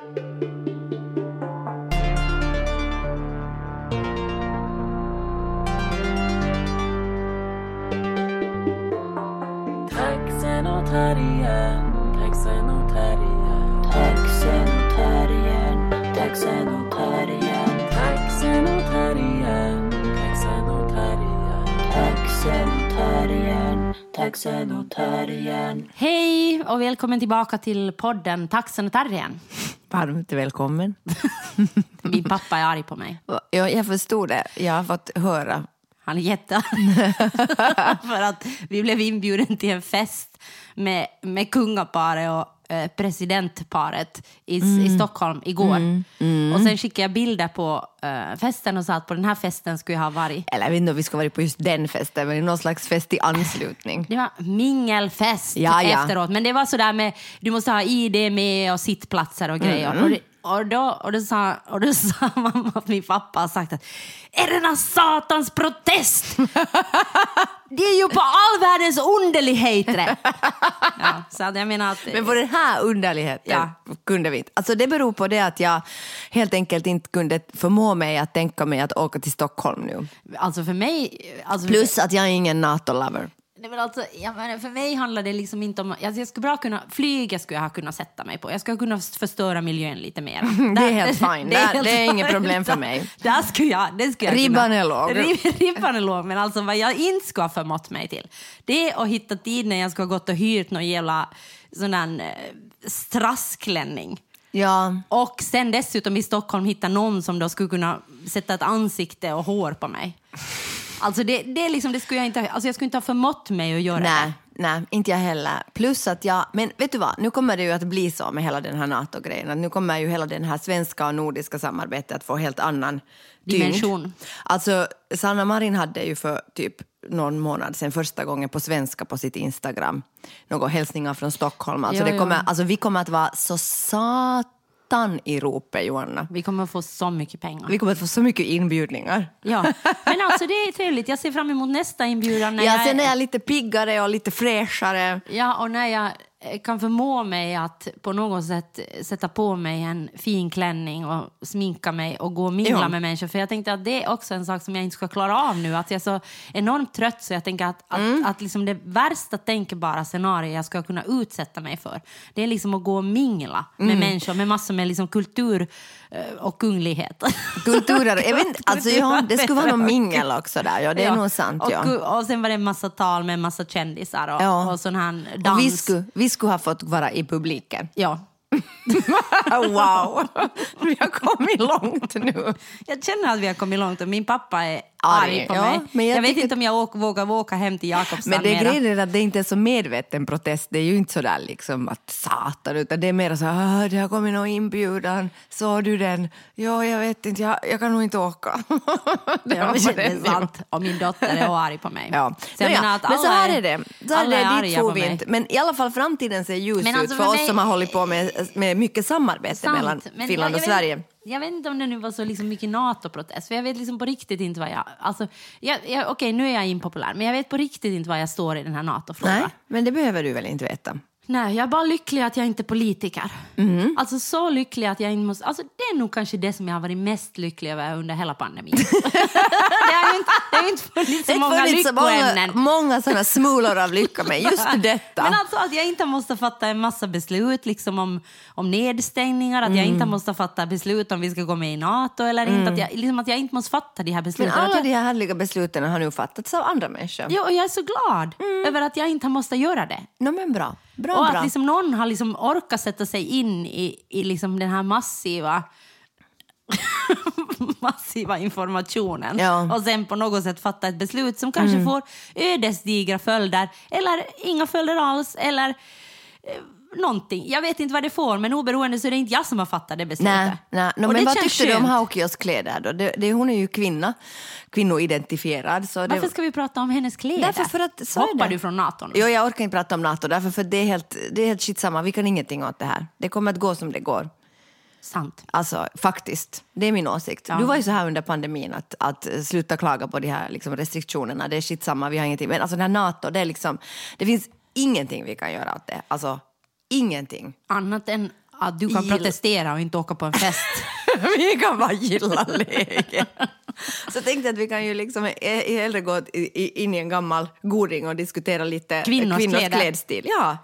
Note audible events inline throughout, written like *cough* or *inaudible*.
Taxen och terriern, taxen och terriern. Taxen och terriern, taxen och terriern, Taxen och terriern, taxen och terriern. taxen och terriern, taxen och terriern. Hej och välkommen tillbaka till podden Taxen och terriern. Varmt välkommen. *laughs* Min pappa är arg på mig. Ja, jag förstod det. Jag har fått höra. Han är jättearg. *laughs* *laughs* För att vi blev inbjuden till en fest med, med kungaparet och presidentparet i, i Stockholm igår. Och sen skickade jag bilder på eh, festen och sa att på den här festen skulle jag ha varit. Eller jag vet inte om vi ska vara på just den festen, men någon slags fest i anslutning. Det var mingelfest Ja, ja. efteråt. Men det var sådär med, du måste ha ID med och sittplatser och grejer. Mm. Och, det, och, då, och, då sa, och då sa *laughs* mamma att min pappa har sagt att är det den satans protest? *laughs* det är ju på all världens underligheter. ja, så jag menar att... Men på den här underligheten Ja. kunde vi inte. Alltså det beror på det att jag helt enkelt inte kunde förmå mig att tänka mig att åka till Stockholm nu. Alltså för mig... Alltså Plus att jag är ingen NATO-lover. Nej, men alltså, jag menar, för mig handlar det liksom inte om... Alltså jag skulle bra kunna, flyget skulle jag ha kunnat sätta mig på. Jag skulle kunna förstöra miljön lite mer. *laughs* Det är helt fine. Det- det är inget problem för mig. *laughs* Där skulle jag, det skulle jag Ribban kunna, är låg. Rib, *laughs* ribban är låg, men alltså vad jag inte skulle ha förmått mig till det är att hitta tid när jag ska ha gått och hyrt någon jävla sån där eh, strassklänning. Ja, Och sen dessutom i Stockholm hitta någon som då skulle kunna sätta ett ansikte och hår på mig. Alltså det, det, är liksom, det skulle jag inte, alltså jag skulle inte ha förmått mig att göra nej, det. nej, inte jag heller. Plus att jag, men vet du vad, nu kommer det ju att bli så med hela den här NATO-grejen. Nu kommer ju hela den här svenska och nordiska samarbetet att få helt annan tyngd. Dimension. Alltså, Sanna Marin hade ju för typ någon månad sedan första gången på svenska på sitt Instagram några hälsningar från Stockholm. Alltså, Jo, det jo. kommer, alltså vi kommer att vara så satan i ropet, Johanna. Vi kommer att få så mycket pengar. Vi kommer att få så mycket inbjudningar. Ja. Men alltså det är trevligt. Jag ser fram emot nästa inbjudan. När Ja, jag, sen är jag lite piggare och lite fräschare. ja, och när jag kan förmå mig att på något sätt sätta på mig en fin klänning och sminka mig och gå och mingla Ja. med människor. För jag tänkte att det är också en sak som jag inte ska klara av nu. Att jag är så enormt trött så jag tänker att, att, Mm. att liksom det värsta tänkbara scenario jag ska kunna utsätta mig för det är liksom att gå och mingla med Mm. människor med massor med liksom kultur eh, och kunglighet. *laughs* Kulturer, jag vet alltså ja, det skulle vara någon mingel också där, ja det är Ja. nog sant. Och, Ja. gu- och sen var det en massa tal med en massa kändisar och, Ja. och sån här dans. Och vi, skulle, vi skulle ha fått vara i publiken. Ja. *laughs* wow, vi har kommit långt nu. Jag känner att vi har kommit långt och min pappa är Arg, på ja, mig. men jag jag vet inte om jag åk, vågar åka hem till Jakobstad Men det mera. grejen är att det inte är så medveten protest, det är ju inte så där liksom att satan, utan det är mer så här, "Ah, det har kommit någon inbjudan, såg du den? Ja, jag vet inte, jag, jag kan nog inte åka. *laughs* det Ja, men det är sant. Och min dotter är arg på mig. *laughs* Ja. Så jag Nåja, menar att men så alla här är- det. Så här alla är det dit får vi inte. Men i alla fall framtiden ser ljus Men ut alltså för, för oss mig- som har hållit på med, med mycket samarbete Sant. mellan Finland och Sverige. Jag vet inte om det nu var så liksom mycket NATO-protest, för jag vet liksom på riktigt inte vad jag... Alltså, jag, jag, Okej, nu är jag impopulär, men jag vet på riktigt inte var jag står i den här NATO-frågan. Nej, men det behöver du väl inte veta? Nej, jag är bara lycklig att jag inte är politiker. Mm. Alltså så lycklig att jag inte måste... Alltså det är nog kanske det som jag har varit mest lycklig över under hela pandemin. *laughs* det har ju inte, det har ju inte funnits så många funnits så många, lyckoämnen. många sådana smulor av lycka med just *laughs* detta. Men alltså att jag inte måste fatta en massa beslut liksom om, om nedstängningar, att jag Mm. inte måste fatta beslut om vi ska gå med i NATO eller inte. Att jag, liksom att jag inte måste fatta de här Men besluten. Att alla jag, de här härliga besluten har nu fattats av andra människor. ja, och jag är så glad över att jag inte måste göra det. No, men bra. Bra, och bra. att liksom någon har liksom orkat sätta sig in i, i liksom den här massiva *laughs* massiva informationen Ja. och sen på något sätt fatta ett beslut som kanske får ödesdigra följder eller inga följder alls eller eh, någonting. Jag vet inte vad det får men oberoende så är det inte jag som har fattat det beslutet. Nej, nej. No, men det vad tyckte du om. Haukios kläder då? Det, det, hon är ju kvinna, kvinnoidentifierad. Så det, Varför ska vi prata om hennes kläder? Därför för att, så Hoppar det. du från NATO nu? Jo, jag orkar inte prata om NATO, därför för det är helt, det är helt skitsamma. Vi kan ingenting åt det här. Det kommer att gå som det går. Sant. Alltså, faktiskt. Det är min åsikt. Ja. Du var ju så här under pandemin att, att sluta klaga på de här liksom, restriktionerna. Det är skitsamma, vi har ingenting. Men alltså den här NATO, det är liksom, det finns ingenting vi kan göra åt det. Alltså, ingenting. Annat än att du kan Gilla. protestera och inte åka på en fest. *laughs* vi kan bara gilla läget. Så tänkte jag att vi kan ju liksom hellre gå in i en gammal goding och diskutera lite Kvinnors kläder. klädstil. Ja.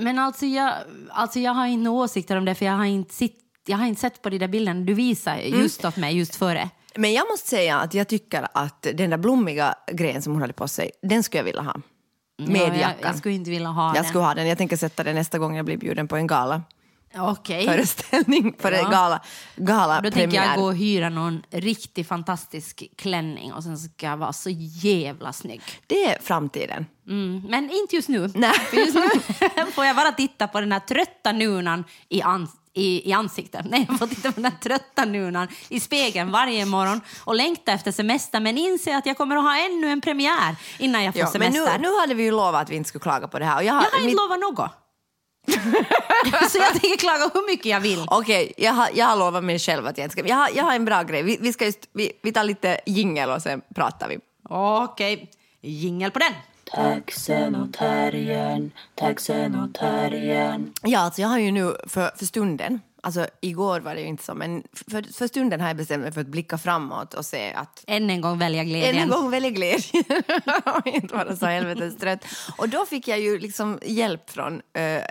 Men alltså jag, alltså jag har inte några åsikter om det för jag har inte, sitt, jag har inte sett på de där bilderna du visade Mm. just åt mig just före. Men jag måste säga att jag tycker att den där blommiga grejen som hon hade på sig, den skulle jag vilja ha. Med Ja, jag, jackan. jag skulle inte vilja ha Jag den. skulle ha den. Jag tänker sätta den nästa gång jag blir bjuden på en gala. Okej. Föreställning för Ja. gala, gala Då tänker jag gå och hyra någon riktigt fantastisk klänning och sen ska jag vara så jävla snygg. Det är framtiden. Mm, men inte just nu. Nej. För just nu *laughs* *laughs* får jag bara titta på den här trötta nunan i, ans i, i ansiktet. Nej, jag får titta på den här trötta nunan i spegeln varje morgon och längta efter semester men inse att jag kommer att ha ännu en premiär innan jag får Ja, men semester. nu, nu hade vi ju lovat att vi inte skulle klaga på det här. Och jag har, jag har inte mitt- lovat något. *laughs* så jag tänker klaga hur mycket jag vill. Okej, jag, har, jag har lovat mig själv att jag inte ska... Jag har, jag har en bra grej. Vi, vi, ska just, vi, vi tar lite jingel och sen pratar vi. Okej, jingel på den. Taxenotarien, taxenotarien. Ja, alltså jag har ju nu för, för stunden, alltså igår var det ju inte så, men för, för stunden har jag bestämt mig för att blicka framåt och se att Än en gång välja än glädjen. en gång välja glädje och *laughs* inte vara så helvetes trött. Och då fick jag ju liksom hjälp från uh,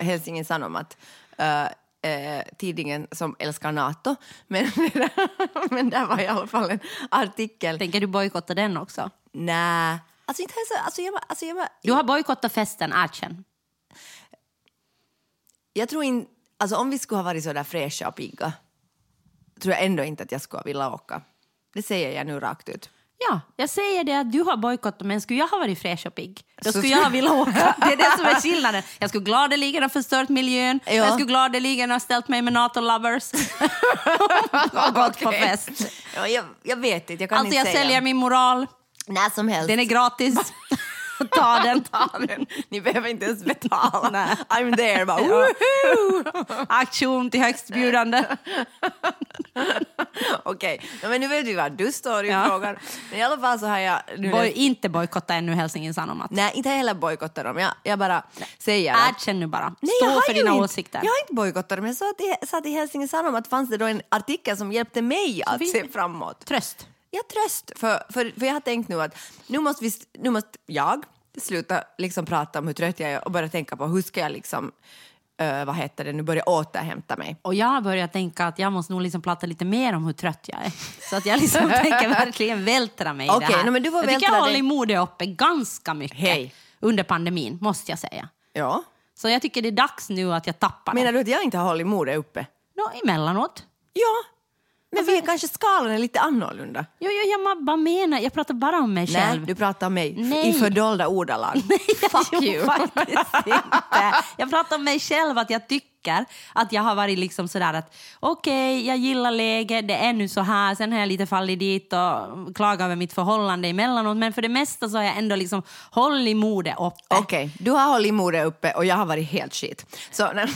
Helsingin Sanomat. Uh, eh, tidningen som älskar Nato. Men, *laughs* men där var i alla fall en artikel. Tänker du bojkotta den också? Nej, alltså inte ens, alltså jag, alltså jag, Du har bojkottat festen, erkänn. jag tror inte, alltså om vi skulle ha varit så där fräscha och pigga tror jag ändå inte att jag skulle vilja åka. Det säger jag nu rakt ut. Ja, jag säger det att du har bojkottat men skulle jag ha varit fräsch och pigg då skulle jag velat åka. *laughs* Det är det som är skillnaden. Jag skulle gladeligen ha förstört miljön Ja. jag skulle gladeligen ha ställt mig med NATO-lovers *laughs* *laughs* och gått på fest. Ja, jag, jag vet inte, jag kan Alltså inte jag säga. säljer min moral, När som helst. den är gratis. *laughs* Ta den. *laughs* Ta den. Ni behöver inte ens betala. Nej. I'm there. Bara, Ja. Aktion till högstbjudande. *laughs* Okej, ja, men nu vet vi var du står i Ja. frågan. Men i alla fall så har jag... Nu Boj, inte bojkotta ännu Helsingin Sanomat. Nej, inte heller bojkottar dem. Jag, jag bara säger att... Erkänn nu bara. Nej, jag Stå för dina inte, åsikter. Jag har inte bojkottat dem. Jag sa till, sa till Helsingin Sanomat fanns det då en artikel som hjälpte mig att se framåt. Tröst. Ja, tröst. För, för, för jag har tänkt nu att nu måste, vi, nu måste jag sluta liksom prata om hur trött jag är och börja tänka på hur ska jag liksom, eh, vad heter det nu, börja återhämta mig. Och jag har börjat tänka att jag måste nog liksom prata lite mer om hur trött jag är. Så att jag liksom *laughs* tänker verkligen vältra mig i Okej, det här. nej, men du får jag tycker jag håller dig. modet uppe ganska mycket Hej. under pandemin, måste jag säga. Ja. Så jag tycker det är dags nu att jag tappar Menar det. du att jag inte har hållit modet uppe? Nå, emellanåt. Ja. Men vi är kanske skalan är lite annorlunda. Jo, jo, jag bara menar, jag pratar bara om mig själv. Nej, du pratar om mig Nej. i fördolda ordalag. *laughs* Fuck Jo, you. faktiskt inte. Jag pratar om mig själv, att jag tycker att jag har varit liksom sådär att okej, jag gillar läget, det är nu så här, sen har jag lite fallit dit och klagat över mitt förhållande emellanåt, men för det mesta så har jag ändå liksom hållit modet uppe. Okej, du har hållit modet uppe och jag har varit helt shit. Så, nej.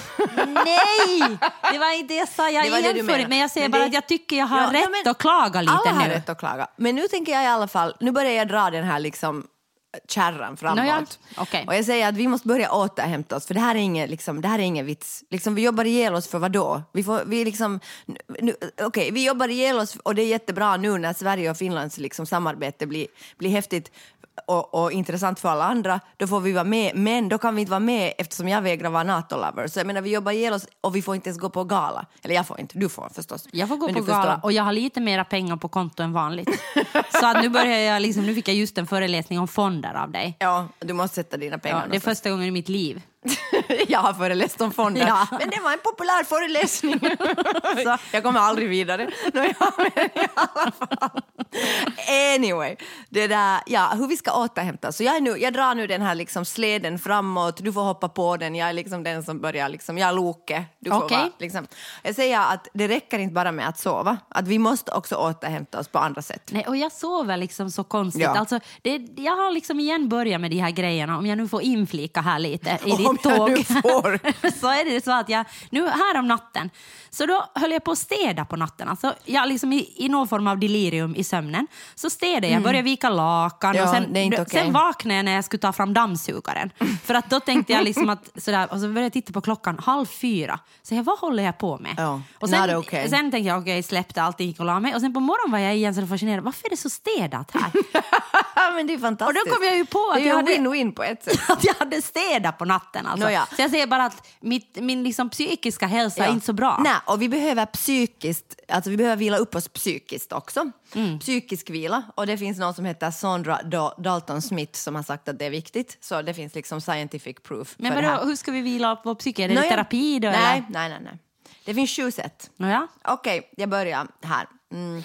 Nej, *laughs* det var inte det jag sa. Jag Det jämför, men jag säger Men bara det- att jag tycker jag har Ja, rätt men att klaga lite Alla har nu. rätt att klaga. Men nu tänker jag i alla fall, nu börjar jag dra den här liksom kärran framåt. Nåja, okej. Och jag säger att vi måste börja återhämta oss för det här är ingen, liksom, det här är ingen vits. Liksom, vi jobbar ihjäl oss för vad då? Vi, får, vi, liksom, nu, okej, vi jobbar ihjäl oss och det är jättebra nu när Sverige och Finlands liksom, samarbete blir, blir häftigt och, och intressant för alla andra, då får vi vara med. Men då kan vi inte vara med eftersom jag vägrar vara NATO-lover. Så jag menar, vi jobbar ihjäl oss och vi får inte ens gå på gala. Eller jag får inte, du får förstås. Jag får gå Men på du förstår. gala och jag har lite mera pengar på konto än vanligt. *laughs* Så att nu börjar jag liksom, nu fick jag just en föreläsning om fonder av dig. Ja, du måste sätta dina pengar Ja, det är första gången i mitt liv. *laughs* Jag har föreläst om fonder, Ja. men det var en populär föreläsning. *laughs* Så jag kommer aldrig vidare. Nå, ja, men i alla fall. Anyway, det där, ja, hur vi ska återhämta Så jag, är nu, jag drar nu den här liksom släden framåt, du får hoppa på den, jag är liksom den som börjar, liksom, jag är Loke. Du får Okej. vara, liksom. Jag säger att det räcker inte bara med att sova, att vi måste också återhämta oss på andra sätt. Nej, och jag sover liksom så konstigt. Ja. Alltså, det, jag har liksom igen börjat med de här grejerna, om jag nu får inflika här lite i *laughs* ditt Om jag tåg. nu får. *laughs* så är det så att jag, nu här om natten, så då höll jag på att städa på natten. Alltså, jag liksom i, i någon form av delirium i sömnen. Så städade jag, började vika lakan Mm. Ja, och sen, okej. sen vaknade jag när jag skulle ta fram dammsugaren. *laughs* För att då tänkte jag liksom att sådär, och så började jag titta på klockan halv fyra. Så jag, vad håller jag på med? Ja, och sen, okay. sen tänkte jag, okej, släppte allting, gick och la mig. Och sen på morgonen var jag igen så fascinerad, varför är det så städat här? *laughs* men det är fantastiskt. Och då kom jag ju på att det är ju jag hade- win-win på ett sätt. att jag hade städat på natten. Alltså. Nåja. Så jag säger bara att mitt, min liksom psykiska hälsa är Ja. inte så bra. Nej, och vi behöver psykiskt, alltså vi behöver vila upp oss psykiskt också. Mm. Psykisk vila. Och det finns någon som heter Sandra Da- Dalton Smith som har sagt att det är viktigt. Så det finns liksom scientific proof Men vadå, hur ska vi vila upp vår psyke? Är det Nåja. terapi då? Nej, Eller? nej, nej, nej. Det finns sju sätt. Nåja. Okej, jag börjar här. Mm.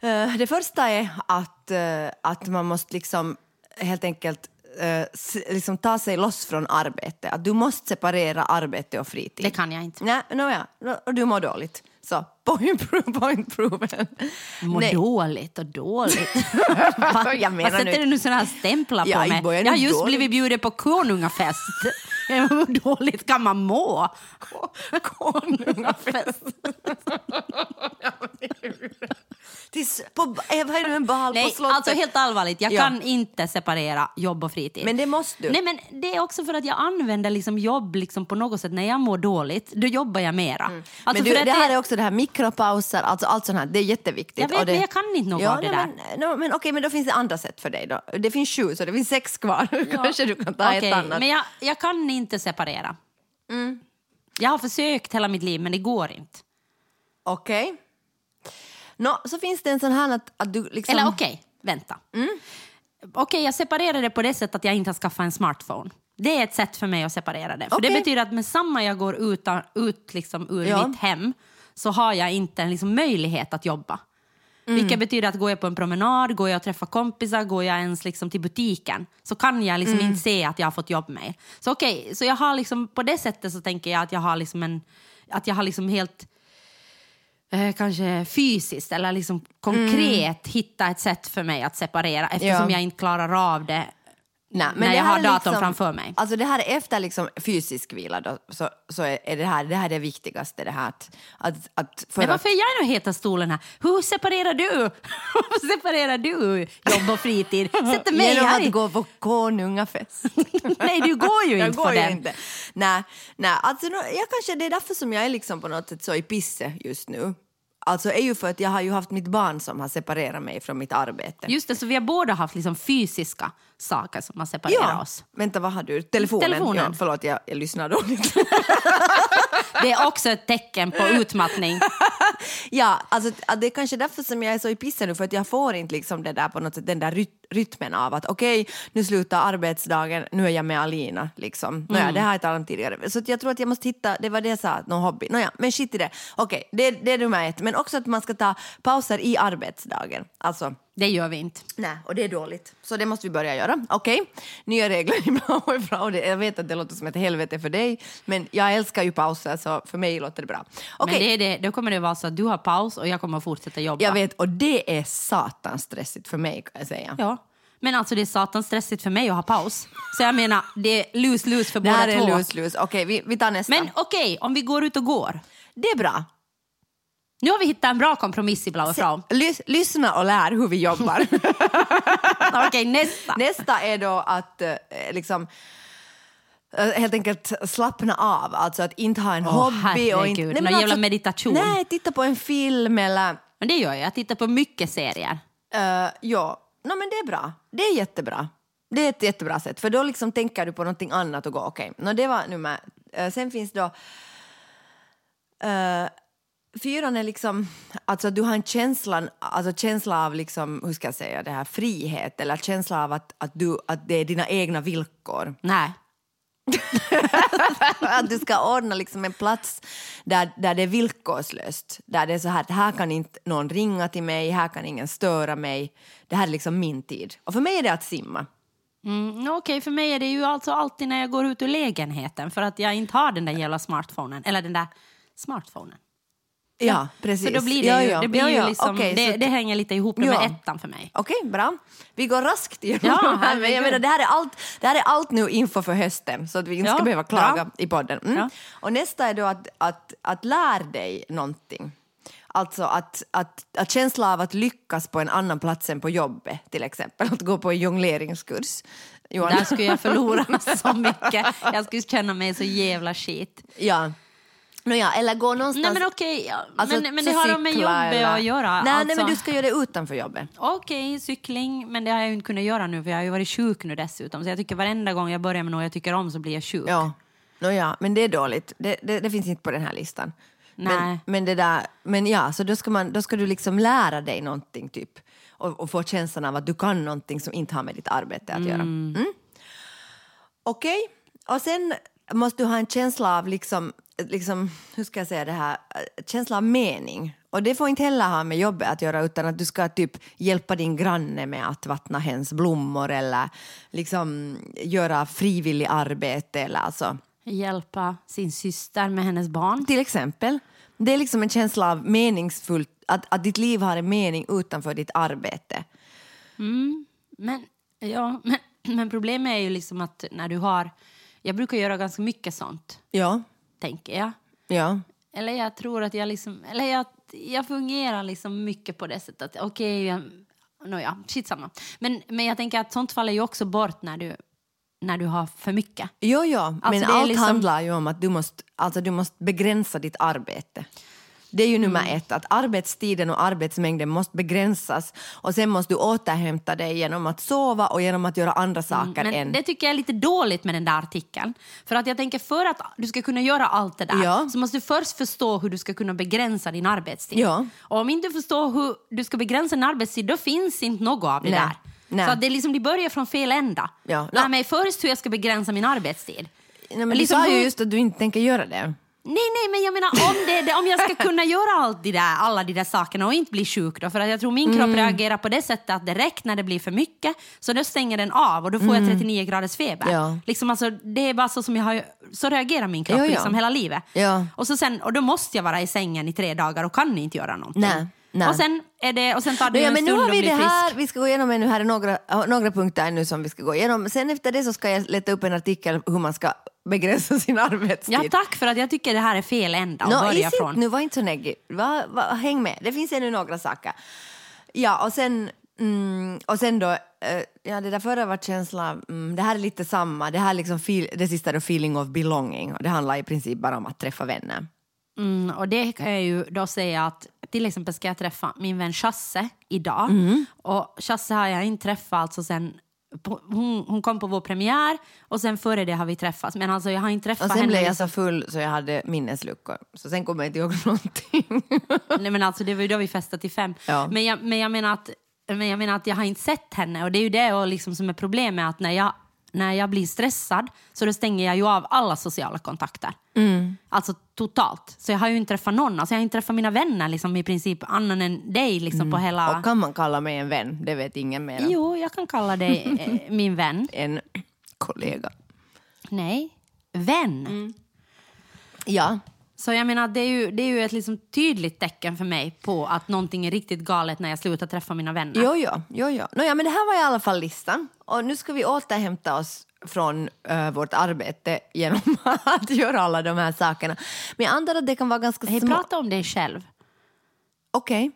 Eh, det första är att, eh, att man måste liksom helt enkelt eh, liksom ta sig loss från arbete. Att du måste separera arbete och fritid. Det kan jag inte. Nej, nåja, och du mår dåligt. Så, point prove, point proven. Mår Nej. dåligt och dåligt. *laughs* Va? Jag menar Vad sätter nu- du nu såna här stämplar på Ja, mig? börjar Jag har just dåligt. blivit bjuden på konungafest. *laughs* Hur dåligt kan man må? Konungafest. *laughs* På, eh, vad är det, en bal på Nej, slottet? alltså helt allvarligt, jag Ja. kan inte separera jobb och fritid. Men det måste du. Nej, men det är också för att jag använder liksom jobb liksom på något sätt. När jag mår dåligt, då jobbar jag mera. Alltså Mm. men du, det här är också det här mikropauser, alltså allt sånt här, det är jätteviktigt. Jag vet, Och det, men jag kan inte något ja, av det nej, Men, no, men okej, men då finns det andra sätt för dig då. Det finns sju, så det finns sex kvar. *laughs* Kanske du kan ta Okej, ett annat. Men jag, jag kan inte separera. Mm. Jag har försökt hela mitt liv, men det går inte. Okej. Nå, så finns det en sån här att, att du liksom... Eller okej, vänta. Mm. Okej, jag separerar det på det sättet att jag inte har skaffat en smartphone. Det är ett sätt för mig att separera det. För Okej. Det betyder att med samma jag går ut, ut liksom ur Ja. mitt hem så har jag inte en liksom möjlighet att jobba. Mm. Vilket betyder att går jag på en promenad, går jag och träffar kompisar, går jag ens liksom till butiken så kan jag liksom Mm. inte se att jag har fått jobbmail. Så okej, så jag har liksom, på det sättet så tänker jag att jag har liksom en, att jag har liksom helt eh, kanske fysiskt eller liksom konkret hitta ett sätt för mig att separera eftersom Mm. Ja. jag inte klarar av det Nej, när det jag har datorn liksom- framför mig. Alltså det här är efter liksom fysisk vila då, så, så är det här det, här det viktigaste. Det här att, att, att Men att, varför är jag i den heta stolen här? Hur separerar du? *laughs* Hur separerar du jobb och fritid? Sätter mig Genom här i... att gå på konungafest. *laughs* Nej, du går ju *laughs* jag inte går på ju den. inte. Nej, nej alltså, jag kanske, det är därför som jag är liksom på något sätt så i pisse just nu. Alltså är ju för att jag har ju haft mitt barn som har separerat mig från mitt arbete. Just det, så vi har båda haft liksom fysiska saker som har separerat ja. oss. Vänta, vad har du? Telefonen? Telefonen. Ja, förlåt, jag, jag lyssnar dåligt. *laughs* Det är också ett tecken på utmattning. *laughs* ja, alltså, det är kanske därför som jag är så i pissen nu, för att jag får inte liksom det där på något sätt, den där ryt- rytmen av att okej, nu slutar arbetsdagen, nu är jag med Alina. Liksom. Nåja, Mm. det har jag talat om tidigare. Så jag tror att jag måste hitta, det var det jag sa, någon hobby. Nåja, men skit i det. Okej, det, det är nummer ett. Men också att man ska ta pauser i arbetsdagen. Alltså, Det gör vi inte. Nej, och det är dåligt. Så det måste vi börja göra. Okej, nya regler bra och bra. Och det, jag vet att det låter som ett helvete för dig, men jag älskar ju pauser så för mig låter det bra. Okej, Men det är det, då kommer det vara så att du har paus och jag kommer att fortsätta jobba. jag vet och det är satans stressigt för mig kan jag säga. Ja. Men alltså det är satans stressigt för mig att ha paus. Så jag menar, det är lose-lose för Det båda här är två. lus-lus. Okej, vi, vi tar nästa. Men okej, om vi går ut och går. det är bra. Nu har vi hittat en bra kompromiss i Blaue Frau. Lys, lyssna och lär hur vi jobbar. *laughs* Okej, nästa. Nästa är då att eh, liksom eh, helt enkelt slappna av, alltså att inte ha en Åh, hobby. Och inte, herregud, men någon jävla meditation. Nej, titta på en film eller... Men det gör jag. Jag tittar på mycket serier. Uh, ja, no, men det är bra. Det är jättebra. Det är ett jättebra sätt, för då liksom tänker du på någonting annat och går okej. Okay. det var nummer... Uh, sen finns då... Uh, fyran är liksom... Alltså du har en känsla, alltså känsla av liksom, hur ska jag säga, det här frihet eller känsla av att, att, du, att det är dina egna villkor. Nej. *laughs* att du ska ordna liksom en plats där, där det är villkorslöst. Där det är så här att här kan inte någon ringa till mig, här kan ingen störa mig. Det här är liksom min tid. Och för mig är det att simma. Mm, Okej, för mig är det ju alltså alltid när jag går ut ur lägenheten för att jag inte har den där jävla smartphonen. Eller den där smartphonen. Ja, precis. Så då blir det Ja, ju, ja. det, blir Ja, ju liksom, Okej, det, så- det hänger lite ihop med ettan för mig. Okej, bra. Vi går raskt igenom Ja, *laughs* här. Men jag menar, det, här är allt, det här är allt nu inför för hösten så att vi inte ska behöva klaga i podden. Mm. Och nästa är då att, att, att lär dig någonting. Alltså att, att, att känsla av att lyckas på en annan plats än på jobbet, till exempel. Att gå på en jongleringskurs. Johan. Där skulle jag förlora så *laughs* mycket. Jag skulle känna mig så jävla shit. Ja. Nåja, eller gå någonstans... Nej men okej, ja, alltså, men, men det har med cykla jobbet att göra. Nej, alltså. nej, men du ska göra det utanför jobbet. Okej, cykling, men det har jag ju inte kunnat göra nu för jag har ju varit sjuk nu dessutom. Så jag tycker varenda gång jag börjar med något jag tycker om så blir jag sjuk. Ja, Nåja, men det är dåligt. Det, det, det finns inte på den här listan. Men, Nej. men, det där, men ja, så då ska, man, då ska du liksom lära dig någonting typ. Och, och få känslan av att du kan någonting som inte har med ditt arbete att göra. Mm. Okej, och sen måste du ha en känsla av, liksom, liksom, hur ska jag säga det här, känsla av mening. Och det får inte heller ha med jobbet att göra utan att du ska typ hjälpa din granne med att vattna hens blommor eller liksom göra frivillig arbete eller alltså. Hjälpa sin syster med hennes barn. Till exempel. Det är liksom en känsla av meningsfullt, att, att ditt liv har en mening utanför ditt arbete. Men, ja, men, men problemet är ju liksom att när du har... Jag brukar göra ganska mycket sånt, Ja, tänker jag. ja. Eller jag tror att jag liksom... Eller jag, jag fungerar liksom mycket på det sättet att okej, okay, nåja, skitsamma. Men, men jag tänker att sånt faller ju också bort när du, när du har för mycket. Jo, jo. men det är allt liksom- handlar ju om att du måste, alltså, du måste begränsa ditt arbete. Det är ju nummer Mm. ett, att arbetstiden och arbetsmängden måste begränsas och sen måste du återhämta dig genom att sova och genom att göra andra saker Mm, än... det tycker jag är lite dåligt med den där artikeln. För att jag tänker för att du ska kunna göra allt det där Ja. så måste du först förstå hur du ska kunna begränsa din arbetstid. Ja. Och om inte du förstår hur du ska begränsa din arbetstid då finns inte något av det Nej. där. Nej. Så att det, är liksom, det börjar från fel ända. Ja. Lär mig först hur jag ska begränsa min arbetstid. Nej, men liksom du sa ju just att du inte tänker göra det. Nej, nej, men jag menar om, det, det, om jag ska *laughs* kunna göra allt det där, alla de där sakerna och inte bli sjuk då, för att jag tror min kropp Mm. reagerar på det sättet att direkt när det blir för mycket så då stänger den av och då får jag 39 graders feber. Mm. Ja. Liksom alltså, det är bara så som jag har, så reagerar min kropp Ja, ja. Liksom hela livet. Ja. Och, så sen, och då måste jag vara i sängen i tre dagar och kan inte göra någonting. Nej, nej. Och sen, är det, och sen tar ju Ja, en men nu stund har att vi bli det här, frisk. vi ska gå igenom ännu, här är några, några punkter ännu som vi ska gå igenom. Sen efter det så ska jag leta upp en artikel hur man ska begränsa sin arbetstid. Ja, tack för att jag tycker det här är fel ända att Nå, börja is från. nu var inte så neggig. Va, va, häng med, det finns ännu några saker. Ja, och sen, mm, och sen då, eh, ja det där förra var känsla, mm, det här är lite samma, det här liksom feel, det sista då feeling of belonging och det handlar i princip bara om att träffa vänner. Mm, och det kan jag ju då säga att till exempel ska jag träffa min vän Chasse idag. Mm. Och Chasse har jag inte träffat alltså sen på, hon, hon kom på vår premiär och sen före det har vi träffats. Men alltså jag har inte träffat Och sen henne. blev jag liksom- så full så jag hade minnesluckor. Så sen kommer jag inte ihåg *laughs* någonting. Nej, men alltså, det var ju då vi festade till fem. Ja. Men, jag, men, jag menar att, men jag menar att jag har inte sett henne och det är ju det och liksom som är problemet att när jag, när jag blir stressad så då stänger jag ju av alla sociala kontakter. Mm. Alltså totalt. Så jag har ju inte träffat någon. Alltså, jag har inte träffat mina vänner liksom, i princip annan än dig liksom, på hela... Mm. Och kan man kalla mig en vän? Det vet ingen mer. Jo, jag kan kalla dig eh, *laughs* min vän. En kollega. Nej, vän. Mm. Ja. Så jag menar, det är ju, det är ju ett liksom tydligt tecken för mig på att någonting är riktigt galet när jag slutar träffa mina vänner. Jo, jo, jo, jo. Nåja, men det här var i alla fall listan. Och nu ska vi återhämta oss från eh, vårt arbete genom *laughs* att göra alla de här sakerna. Men jag antar att det kan vara ganska små... prata om dig själv. Okej.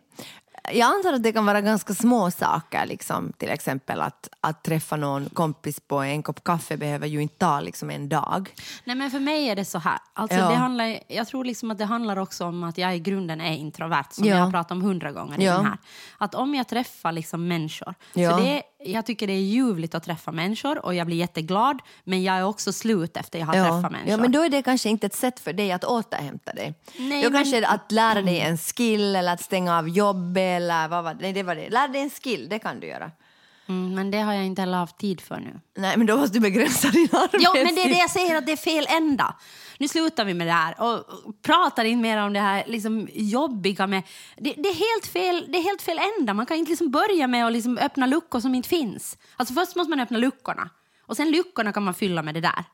Jag antar att det kan vara ganska små saker, liksom. till exempel att, att träffa någon kompis på en kopp kaffe behöver ju inte ta liksom, en dag. Nej, men för mig är det så här. Alltså, Ja. det handlar, jag tror liksom att det handlar också om att jag i grunden är introvert, som Ja. jag har pratat om hundra gånger i Ja. den här. Att om jag träffar liksom människor, för det, jag tycker det är ljuvligt att träffa människor och jag blir jätteglad, men jag är också slut efter jag har träffat människor. ja, men då är det kanske inte ett sätt för dig att återhämta dig. Nej, då men- kanske att lära dig en skill eller att stänga av jobb eller vad var det? Nej, det var det. Lär dig en skill, det kan du göra. Mm, men det har jag inte heller haft tid för nu. Nej, men då måste du begränsa din arbetstid. Ja, men det är det jag säger, att det är fel ända. Nu slutar vi med det här och pratar inte mer om det här liksom jobbiga med... Det, det, är helt fel, det är helt fel ända. Man kan inte liksom börja med att liksom öppna luckor som inte finns. Alltså först måste man öppna luckorna och sen luckorna kan man fylla med det där.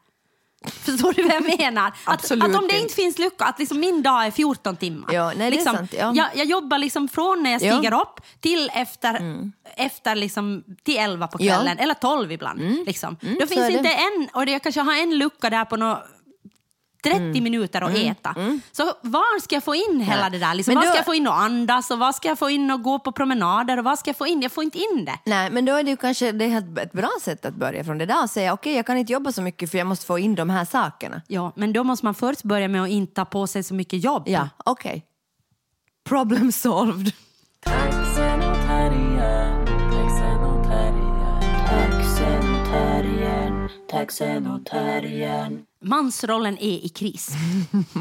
Förstår du vad jag menar? Att, att om det inte. inte finns lucka, att liksom min dag är 14 timmar. Ja, nej, det är liksom, sant, ja. jag, jag jobbar liksom från när jag Ja. stiger upp till efter, efter liksom, till 11 på Ja. Mm. kvällen, eller 12 ibland. Liksom. Då så finns är det. inte en, och jag kanske har en lucka där på nå 30 Mm. minuter att äta. Så var ska jag få in hela Nej. det där? Liksom, Men var då- ska jag få in att andas och vad ska jag få in att gå på promenader och vad ska jag få in? Jag får inte in det. Nej, men då är det ju kanske det är ett- bra sätt att börja från det där och säga okej, jag kan inte jobba så mycket för jag måste få in de här sakerna. Ja, men då måste man först börja med att inte ta på sig så mycket jobb. Ja, okej. Problem solved. Taxen och Mansrollen är i kris.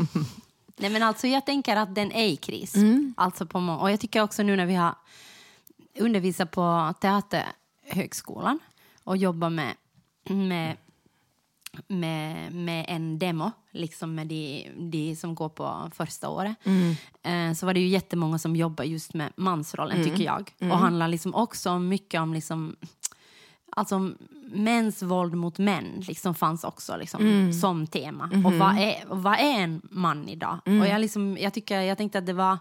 *laughs* Nej, men alltså, jag tänker att den är i kris. Alltså på, och jag tycker också nu när vi har undervisat på Teaterhögskolan och jobbar med, med, med, med en demo, liksom med de, de som går på första året, eh, så var det ju jättemånga som jobbar just med mansrollen, tycker jag. Och handlar liksom också mycket om liksom, alltså mäns våld mot män liksom fanns också liksom, som tema. Och vad är, och vad är en man idag? Och jag, liksom, jag, tycker, jag tänkte att det var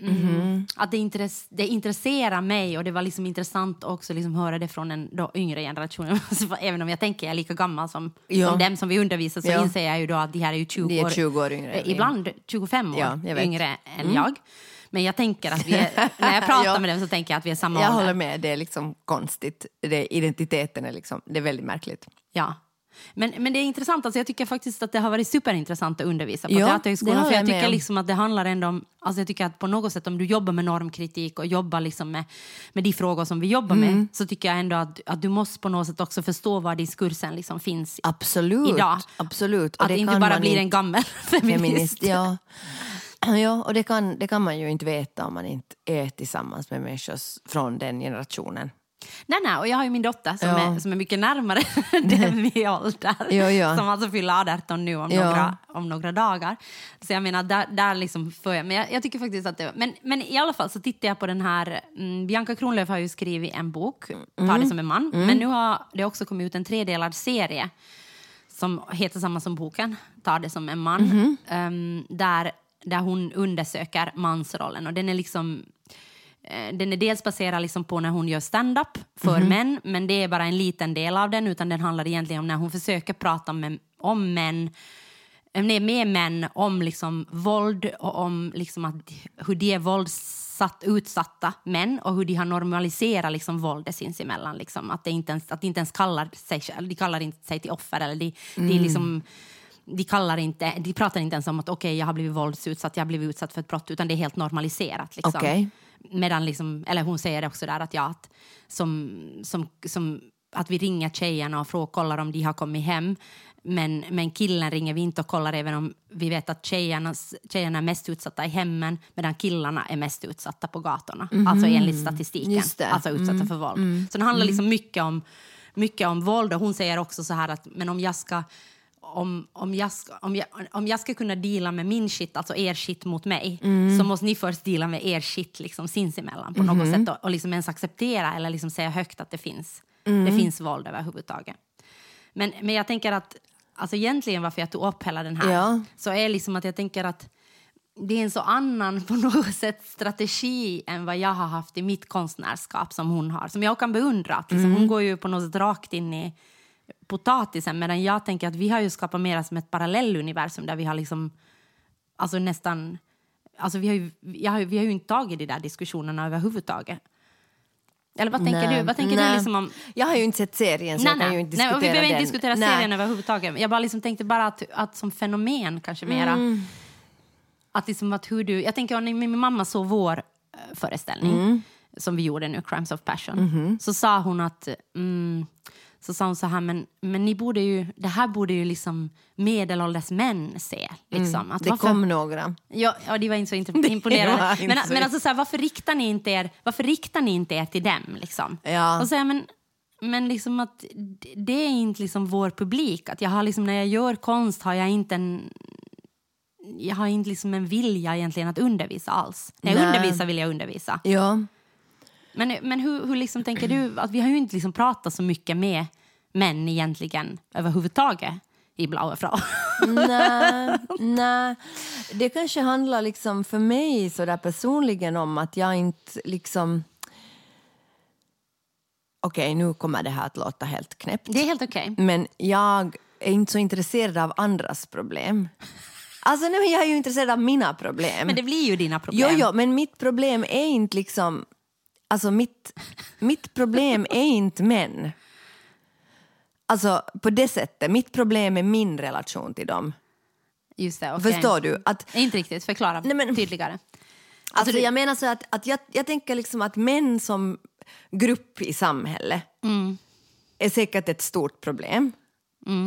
mm, att det, intress, det intresserar mig och det var liksom intressant också liksom höra det från en då yngre generation. *laughs* Även om jag tänker jag är lika gammal som, Ja. som dem som vi undervisar så Ja. inser jag ju då att de här är ju 20, De är år, 20 år yngre eh, vi. Ibland 25 år Ja. Mm. yngre än jag. Men jag tänker att vi är, *laughs* när jag pratar Ja. med dem så tänker jag att vi är samma Jag ålder. håller med, det är liksom konstigt. Det, identiteten är liksom, det är väldigt märkligt. Ja. Men, men det är intressant, alltså jag tycker faktiskt att det har varit superintressant att undervisa på Ja, Teaterhögskolan. jag jag tycker om. liksom att det handlar ändå om, alltså jag tycker att på något sätt om du jobbar med normkritik och jobbar liksom med, med de frågor som vi jobbar Mm. med så tycker jag ändå att, att du måste på något sätt också förstå var diskursen liksom finns Absolut. idag. Absolut. Och Att det inte bara inte- en gammal *laughs* feminist. feminist. Ja. *clears throat* ja, och det kan, det kan man ju inte veta om man inte är tillsammans med människor från den generationen. Nej, nej, och jag har ju min dotter som, Ja. är, som är mycket närmare *laughs* *laughs* den vi ålder. Ja, ja. Som alltså fyller 18 nu om, några, om några dagar. Så jag menar, där, där liksom får jag, men jag, jag tycker faktiskt att det men, men i alla fall så tittar jag på den här, mm, Bianca Kronlöf har ju skrivit en bok, Ta Mm. det som en man, men nu har det också kommit ut en tredelad serie som heter samma som boken, Ta det som en man, Mhm. Ehm, där, där hon undersöker mansrollen. Och den är liksom eh, den är dels baserad liksom på när hon gör stand-up för Mhm. män, men det är bara en liten del av den, utan den handlar egentligen om när hon försöker prata med, om män, eh, nej, med män om liksom våld och om liksom att, hur de är våldsatt, utsatta män och hur de har normaliserat liksom våldet sinsemellan. Liksom. Att, det inte ens, att de inte ens kallar sig, de kallar inte sig till offer eller de, Mm. de liksom de, kallar inte, de pratar inte ens om att okej, jag har blivit våldsutsatt, jag har blivit utsatt för ett brott, utan det är helt normaliserat. Liksom. Okej. Medan liksom, eller hon säger också där att, ja, att, som, som, som, att vi ringer tjejerna och frågar, kollar om de har kommit hem. Men, men killen ringer vi inte och kollar även om vi vet att tjejerna, tjejerna är mest utsatta i hemmen medan killarna är mest utsatta på gatorna. Alltså enligt statistiken. Alltså utsatta för våld. Så det handlar liksom mycket om, mycket om våld. Och hon säger också så här att men om jag ska om, om, jag ska, om, jag, om jag ska kunna deala med min shit, alltså er shit mot mig, så måste ni först deala med er shit liksom, sinsemellan på något sätt och, och liksom ens acceptera eller liksom säga högt att det finns, det finns våld överhuvudtaget. Men, men jag tänker att alltså egentligen varför jag tog upp hela den här Ja. så är liksom att jag tänker att det är en så annan *laughs* på något sätt strategi än vad jag har haft i mitt konstnärskap som hon har. Som jag kan beundra. Att liksom, Hon går ju på något sätt rakt in i potatisen medan jag tänker att vi har ju skapat mer som ett parallelluniversum där vi har liksom alltså nästan alltså vi har ju, jag har, vi har ju inte tagit de där diskussionerna överhuvudtaget. Eller vad tänker Nej, du? Vad tänker nej. du liksom om... Jag har ju inte sett serien så Nej, jag kan nej. ju inte nej, diskutera och vi behöver inte den. diskutera Nej. serien överhuvudtaget. Jag bara liksom tänkte bara att, att som fenomen kanske mera. Mm. Att liksom att hur du, jag tänker när min mamma såg vår eh, föreställning Mm. som vi gjorde nu, Crimes of Passion, Mm-hmm. så sa hon att mm, så sa hon så här, men, men ni borde ju, det här borde ju liksom medelålders män se. Liksom. Att Mm. Det varför- kom några. Ja, ja, de var inte så *laughs* inte Men, så- men alltså, så här, varför, riktar ni inte er, varför riktar ni inte er till dem? Liksom? Ja. Och så, här, men, men liksom att det är inte liksom vår publik. Att jag har liksom, när jag gör konst har jag inte en jag har inte liksom en vilja egentligen att undervisa alls. När jag Nej. undervisar vill jag undervisa. Ja. Men, men hur, hur liksom tänker du? Att vi har ju inte liksom pratat så mycket med män egentligen överhuvudtaget i Blaue Frau. Nej, nej. Det kanske handlar liksom för mig så där personligen om att jag inte liksom... Okej, nu kommer det här att låta helt knäppt. Det är helt okej. Men jag är inte så intresserad av andras problem. Alltså, nej, jag är ju intresserad av mina problem. Men det blir ju dina problem. Jo, jo, men mitt problem är inte liksom... Alltså mitt, mitt problem är inte män. Alltså på det sättet. Mitt problem är min relation till dem. Just det, okej. Förstår du? Att, Inte riktigt, förklara Nej, men- tydligare. alltså, du- jag menar så att, att jag, jag tänker liksom att män som grupp i samhället Mm. är säkert ett stort problem.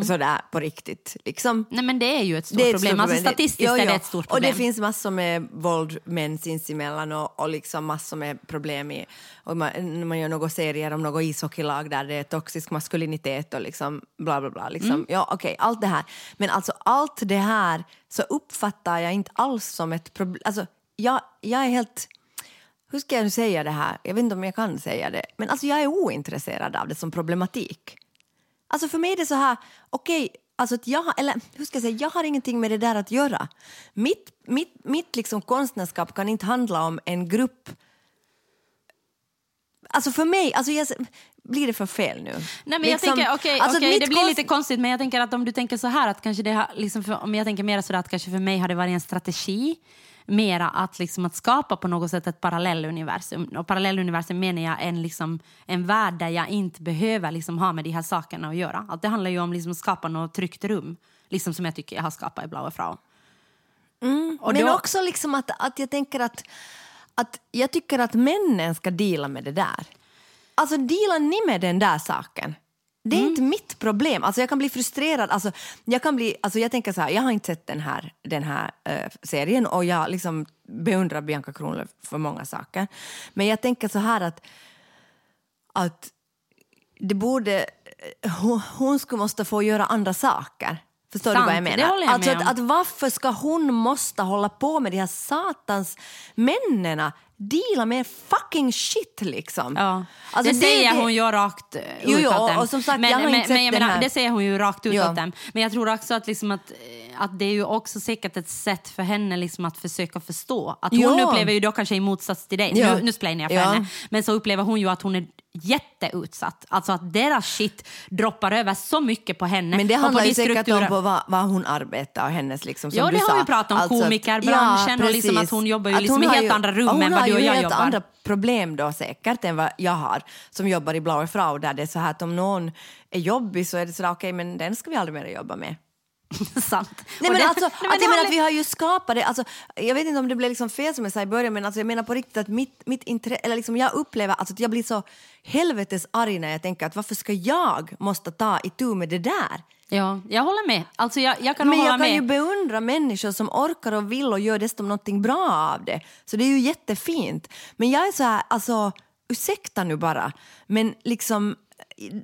Sådär på riktigt. Liksom. Nej men det är ju ett stort ett problem. stort Alltså problem. statistiskt Jo, är det jo. ett stort Och problem. det finns massor med våld män sinsemellan och, och liksom massor med problem i, och man, man gör några serier om något ishockeylag där det är toxisk maskulinitet och liksom bla bla bla. Liksom. Mm. Ja, okej, allt det här. Men alltså allt det här så uppfattar jag inte alls som ett problem. Alltså, jag, jag är helt... Hur ska jag nu säga det här? Jag vet inte om jag kan säga det. Men alltså jag är ointresserad av det som problematik. Alltså för mig är det så här, okej, alltså att jag, eller hur ska jag säga, jag har ingenting med det där att göra. Mitt, mitt, mitt liksom konstnärskap kan inte handla om en grupp Alltså för mig, alltså jag, blir det för fel nu? Nej, men Liksom, jag tänker, okej, alltså mitt det blir lite konstigt men jag tänker att om du tänker så här att kanske det har, liksom för, om jag tänker mer sådär att kanske för mig har det varit en strategi mera att, liksom, att skapa på något sätt ett parallelluniversum. Och parallelluniversum menar jag en, liksom, en värld där jag inte behöver liksom, ha med de här sakerna att göra. Att det handlar ju om liksom, att skapa något tryggt rum, liksom som jag tycker jag har skapat i Blaue Frau. Och Men då- också liksom att, att jag tänker att, att jag tycker att männen ska deala med det där. Alltså dealar ni med den där saken? Det är Mm. inte mitt problem. Alltså jag kan bli frustrerad. Alltså jag, kan bli, alltså jag tänker så här, jag har inte sett den här, den här eh, serien och jag liksom beundrar Bianca Kronlöf för många saker. Men jag tänker så här att, att det borde, hon, hon skulle måste få göra andra saker. Förstår Sant, du vad jag menar? jag alltså med att, att varför ska hon måste hålla på med de här satans männen? Deala med fucking shit liksom. Ja. Alltså, det, säger det- hon ju rakt eh, Jo, jo, och- dem. och som sagt, men, jag men, men menar. Det säger hon ju rakt utåt Ja. dem. Men jag tror också att, liksom att, eh, att det är ju också säkert ett sätt för henne liksom att försöka förstå. Att hon Ja. upplever ju då kanske i motsats till dig, nu, nu splainar jag för henne, men så upplever hon ju att hon är jätteutsatt. Alltså att deras shit droppar över så mycket på henne. Men det handlar ju säkert om på vad, vad hon arbetar och hennes liksom som Ja, du det har vi pratat om, Alltså komikerbranschen och liksom att hon jobbar ju Att liksom hon i har helt ju- andra rum ja, hon än vad har du och ju jag helt jobbar. andra problem då säkert än vad jag har som jobbar i Blaue Frau där det är så här att om någon är jobbig så är det sådär okej men den ska vi aldrig mer jobba med. *laughs* Sant. Nej, men det- alltså, nej, men att jag menar att vi har ju skapat det. Alltså, jag vet inte om det blev liksom fel som jag sa i början, men alltså, jag menar på riktigt att mitt, mitt intre- eller liksom jag upplever alltså, att jag blir så helvetes arg när jag tänker att varför ska jag måste ta itu med det där? Ja, jag håller med. Alltså jag, jag kan Men jag kan med. ju beundra människor som orkar och vill och gör dessutom någonting bra av det. Så det är ju jättefint. Men jag är så här, alltså, ursäkta nu bara, men liksom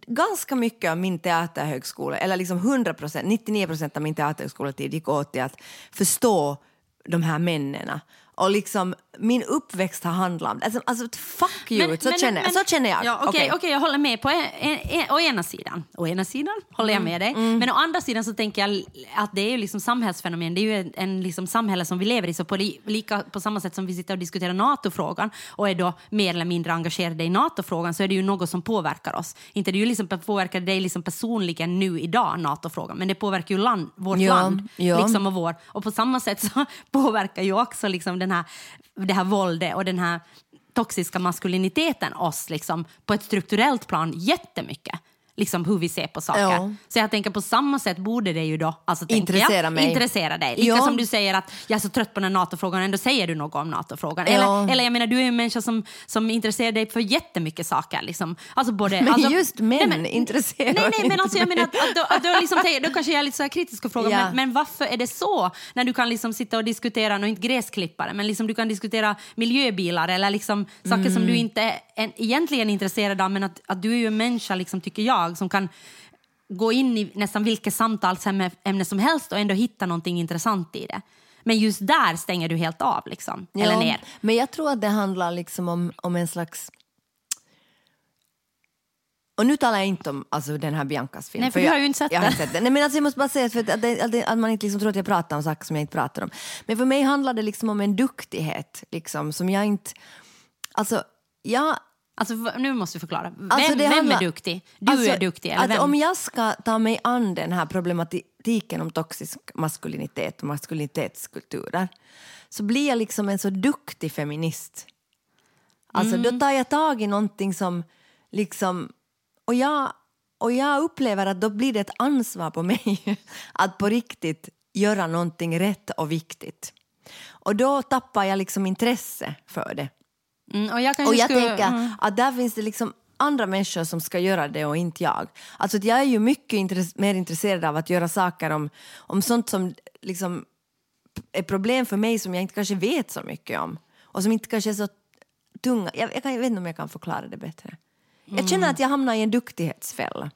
ganska mycket av min teaterhögskola, eller liksom 100 procent, 99 procent av min teaterhögskoletid gick åt till att förstå de här männen. Och liksom min uppväxt har handlat om alltså, alltså fuck you, så, känner, jag. så känner jag. Ja, Okej, Okej. okej, jag håller med på en, en, en, å ena sidan. Å ena sidan håller jag med dig. Mm, Men å andra sidan så tänker jag att det är ju liksom samhällsfenomen. Det är ju en, en liksom samhälle som vi lever i. Så på, li, lika, på samma sätt som vi sitter och diskuterar NATO-frågan och är då mer eller mindre engagerade i NATO-frågan så är det ju något som påverkar oss. Inte det ju liksom påverkar dig liksom personligen nu idag, NATO-frågan, men det påverkar ju land, vårt Ja, land. ja. Liksom och, vår. och på samma sätt så *laughs* påverkar ju också liksom den här, det här våldet och den här toxiska maskuliniteten oss liksom, på ett strukturellt plan jättemycket. Liksom hur vi ser på saker. Ja. Så jag tänker på samma sätt borde det ju då alltså, Intressera jag, mig. intressera dig. Lika Ja. som du säger att jag är så trött på den här NATO-frågan, ändå säger du något om NATO-frågan. Ja. Eller, eller jag menar, du är ju en människa som, som intresserar dig för jättemycket saker. Liksom. Alltså både, Men alltså, just män nej, men- intresserar Nej, nej, men inte alltså jag menar att, att, att då, liksom, då kanske jag är lite så här kritisk och frågar, men, men varför är det så? När du kan liksom sitta och diskutera, nu inte gräsklippare, men liksom du kan diskutera miljöbilar eller liksom saker som Mm. du inte är en, egentligen intresserad av, men att, att du är ju en människa, liksom, tycker jag, som kan gå in i nästan vilket samtalsämne som helst och ändå hitta någonting intressant i det. Men just där stänger du helt av, liksom, eller Ja, ner. Men jag tror att det handlar liksom om, om en slags... Och nu talar jag inte om alltså, den här Biancas film. Nej, för du jag, har ju inte sett jag inte sett den. Nej, men alltså, jag måste bara säga för att, att, det- att, det- att man inte liksom tror att jag pratar om saker som jag inte pratar om. Men för mig handlar det liksom om en duktighet liksom, som jag inte... Alltså, jag... Alltså, nu måste du förklara. Vem, Alltså, vem handlar- är duktig? Du Alltså, är duktig, eller att vem? Om jag ska ta mig an den här problematiken om toxisk maskulinitet och maskulinitetskulturer så blir jag liksom en så duktig feminist. Alltså Mm. då tar jag tag i någonting som liksom... Och jag, och jag upplever att då blir det ett ansvar på mig *laughs* att på riktigt göra någonting rätt och viktigt. Och då tappar jag liksom intresse för det. Mm, och jag, Och jag skulle, tänker mm. att där finns det liksom andra människor som ska göra det och inte jag. Alltså jag är ju mycket intress- mer intresserad av att göra saker om, om sånt som liksom är problem för mig som jag inte kanske vet så mycket om. Och som inte kanske är så tunga. Jag, jag, kan, jag vet inte om jag kan förklara det bättre. Jag känner att jag hamnar i en duktighetsfälla.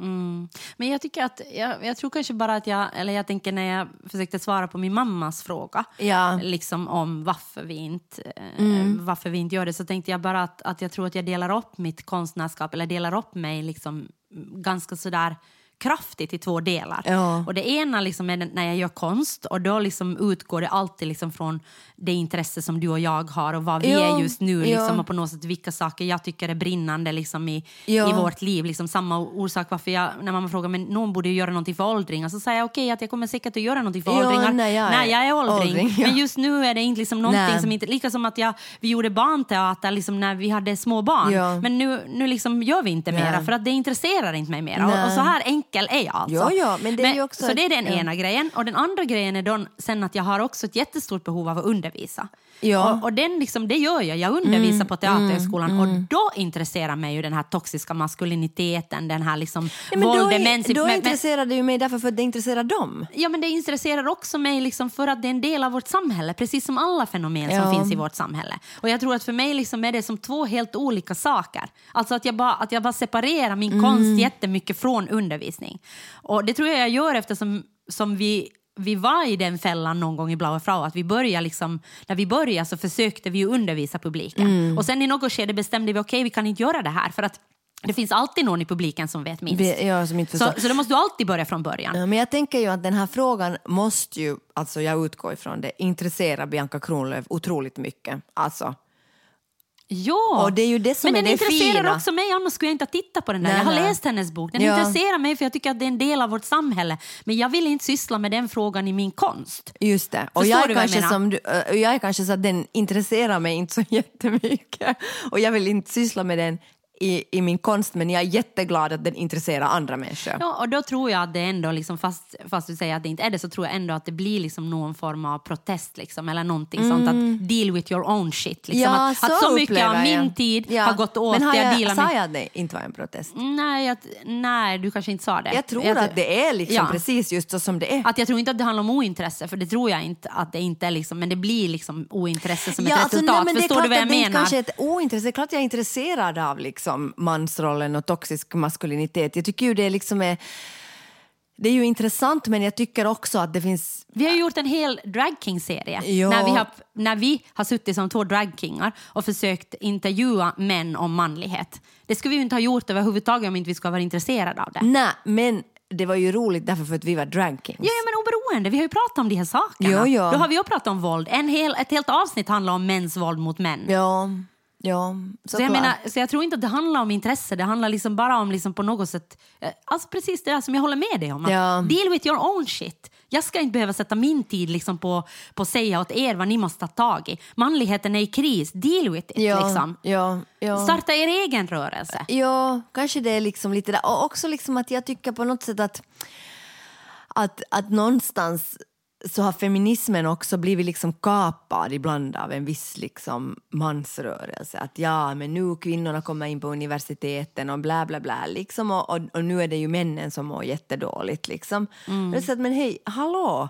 Mm. Men jag tycker att, jag, jag tror kanske bara att jag, eller jag tänker när jag försökte svara på min mammas fråga, Ja. liksom om varför vi inte, eh, Mm. varför vi inte gör det, så tänkte jag bara att, att jag tror att jag delar upp mitt konstnärskap, eller delar upp mig liksom ganska sådär kraftigt i två delar. Ja. Och det ena liksom är när jag gör konst och då liksom utgår det alltid liksom från det intresse som du och jag har och vad vi Ja, är just nu ja. liksom, och på något sätt vilka saker jag tycker är brinnande liksom, i, Ja. i vårt liv. Liksom, samma orsak varför jag, när mamma frågar men någon borde göra någonting för åldringar så säger jag okej att jag kommer säkert att göra någonting för Ja, åldringar när jag är när jag är åldring. åldring, ja. Men just nu är det inte liksom någonting Nej. som inte, lika som att jag, vi gjorde barnteater liksom när vi hade små barn. Ja. Men nu, nu liksom gör vi inte Nej. mera för att det intresserar inte mig mera. Och, och så här enkel är jag alltså. Ja, ja, men det är ju också så det är den ja. ena grejen. Och den andra grejen är då sen att jag har också ett jättestort behov av att undervisa. Ja. Mm, Och, och den liksom, det gör jag. Jag undervisar på Teaterhögskolan och då intresserar mig ju den här toxiska maskuliniteten, den här liksom Nej, men då, då men- men- intresserar det ju mig därför för att det intresserar dem. Ja, men det intresserar också mig liksom för att det är en del av vårt samhälle, precis som alla fenomen Ja. som finns i vårt samhälle. Och jag tror att för mig liksom är det som två helt olika saker. Alltså att jag bara, att jag bara separerar min Mm. konst jättemycket från undervisning. Och det tror jag jag gör eftersom som vi vi var i den fällan någon gång i Blaue Frau, att vi började liksom, när vi började så försökte vi undervisa publiken. Mm. Och sen i något skede bestämde vi, okej vi kan inte göra det här för att det finns alltid någon i publiken som vet minst. Ja, som inte så, så då måste du alltid börja från början. Ja, men jag tänker ju att den här frågan måste ju, alltså jag utgår ifrån det, intressera Bianca Kronlöf otroligt mycket. Alltså, Ja, Och det är ju det som men är den det intresserar fina. också mig, annars skulle jag inte ha tittat på den där. Nej, jag har nej. läst hennes bok. Den Ja. intresserar mig för jag tycker att det är en del av vårt samhälle. Men jag vill inte syssla med den frågan i min konst. just det. Och jag är, jag kanske menar? som jag är kanske så att den intresserar mig inte så *laughs* jättemycket. Och jag vill inte syssla med den i, i min konst, men jag är jätteglad att den intresserar andra människor. Ja, och då tror jag att det ändå, liksom, fast, fast du säger att det inte är det, så tror jag ändå att det blir liksom någon form av protest liksom, eller någonting sånt. Att deal with your own shit. Liksom. Mm. Ja, att, att så mycket av upplever jag. min tid Ja. har gått åt Men har till att jag, deala sa med... jag att det inte var en protest? Nej, jag, nej, du kanske inte sa det. Jag tror att det är liksom Ja. precis just så som det är. Att jag tror inte att det handlar om ointresse, för det tror jag inte att det inte är liksom, men det blir liksom ointresse som ett alltså, resultat. nej, men det är Förstår du vad jag att det menar? kanske är ett ointresse. Det är klart jag är intresserad av liksom mansrollen och toxisk maskulinitet. Jag tycker ju det liksom är... Det är ju intressant, men jag tycker också att det finns... Vi har ju gjort en hel dragking-serie när, vi har, när vi har suttit som två dragkingar och försökt intervjua män om manlighet. Det skulle vi ju inte ha gjort överhuvudtaget om inte vi skulle vara intresserade av det. Nej, men det var ju roligt därför för att vi var drag kings. Ja, ja, men oberoende, vi har ju pratat om de här sakerna. Ja, ja. Då har vi ju pratat om våld. En hel, ett helt avsnitt handlar om mäns våld mot män. ja, ja Så jag, såklart. menar, så jag tror inte att det handlar om intresse, det handlar liksom bara om liksom på något sätt, eh, alltså precis det som jag håller med dig om. Ja. Deal with your own shit. Jag ska inte behöva sätta min tid liksom på, på att säga åt er vad ni måste ta tag i. Manligheten är i kris, deal with it. ja, liksom. ja, ja. Starta er egen rörelse. Ja, kanske det är liksom lite där. Och också liksom att jag tycker på något sätt att, att, att någonstans så har feminismen också blivit liksom kapad ibland av en viss liksom mansrörelse. Att ja, men nu kvinnorna kommer in på universiteten och bla bla bla. Liksom, och, och, och nu är det ju männen som mår jättedåligt. Liksom. Mm. Är så att, men hej, hallå!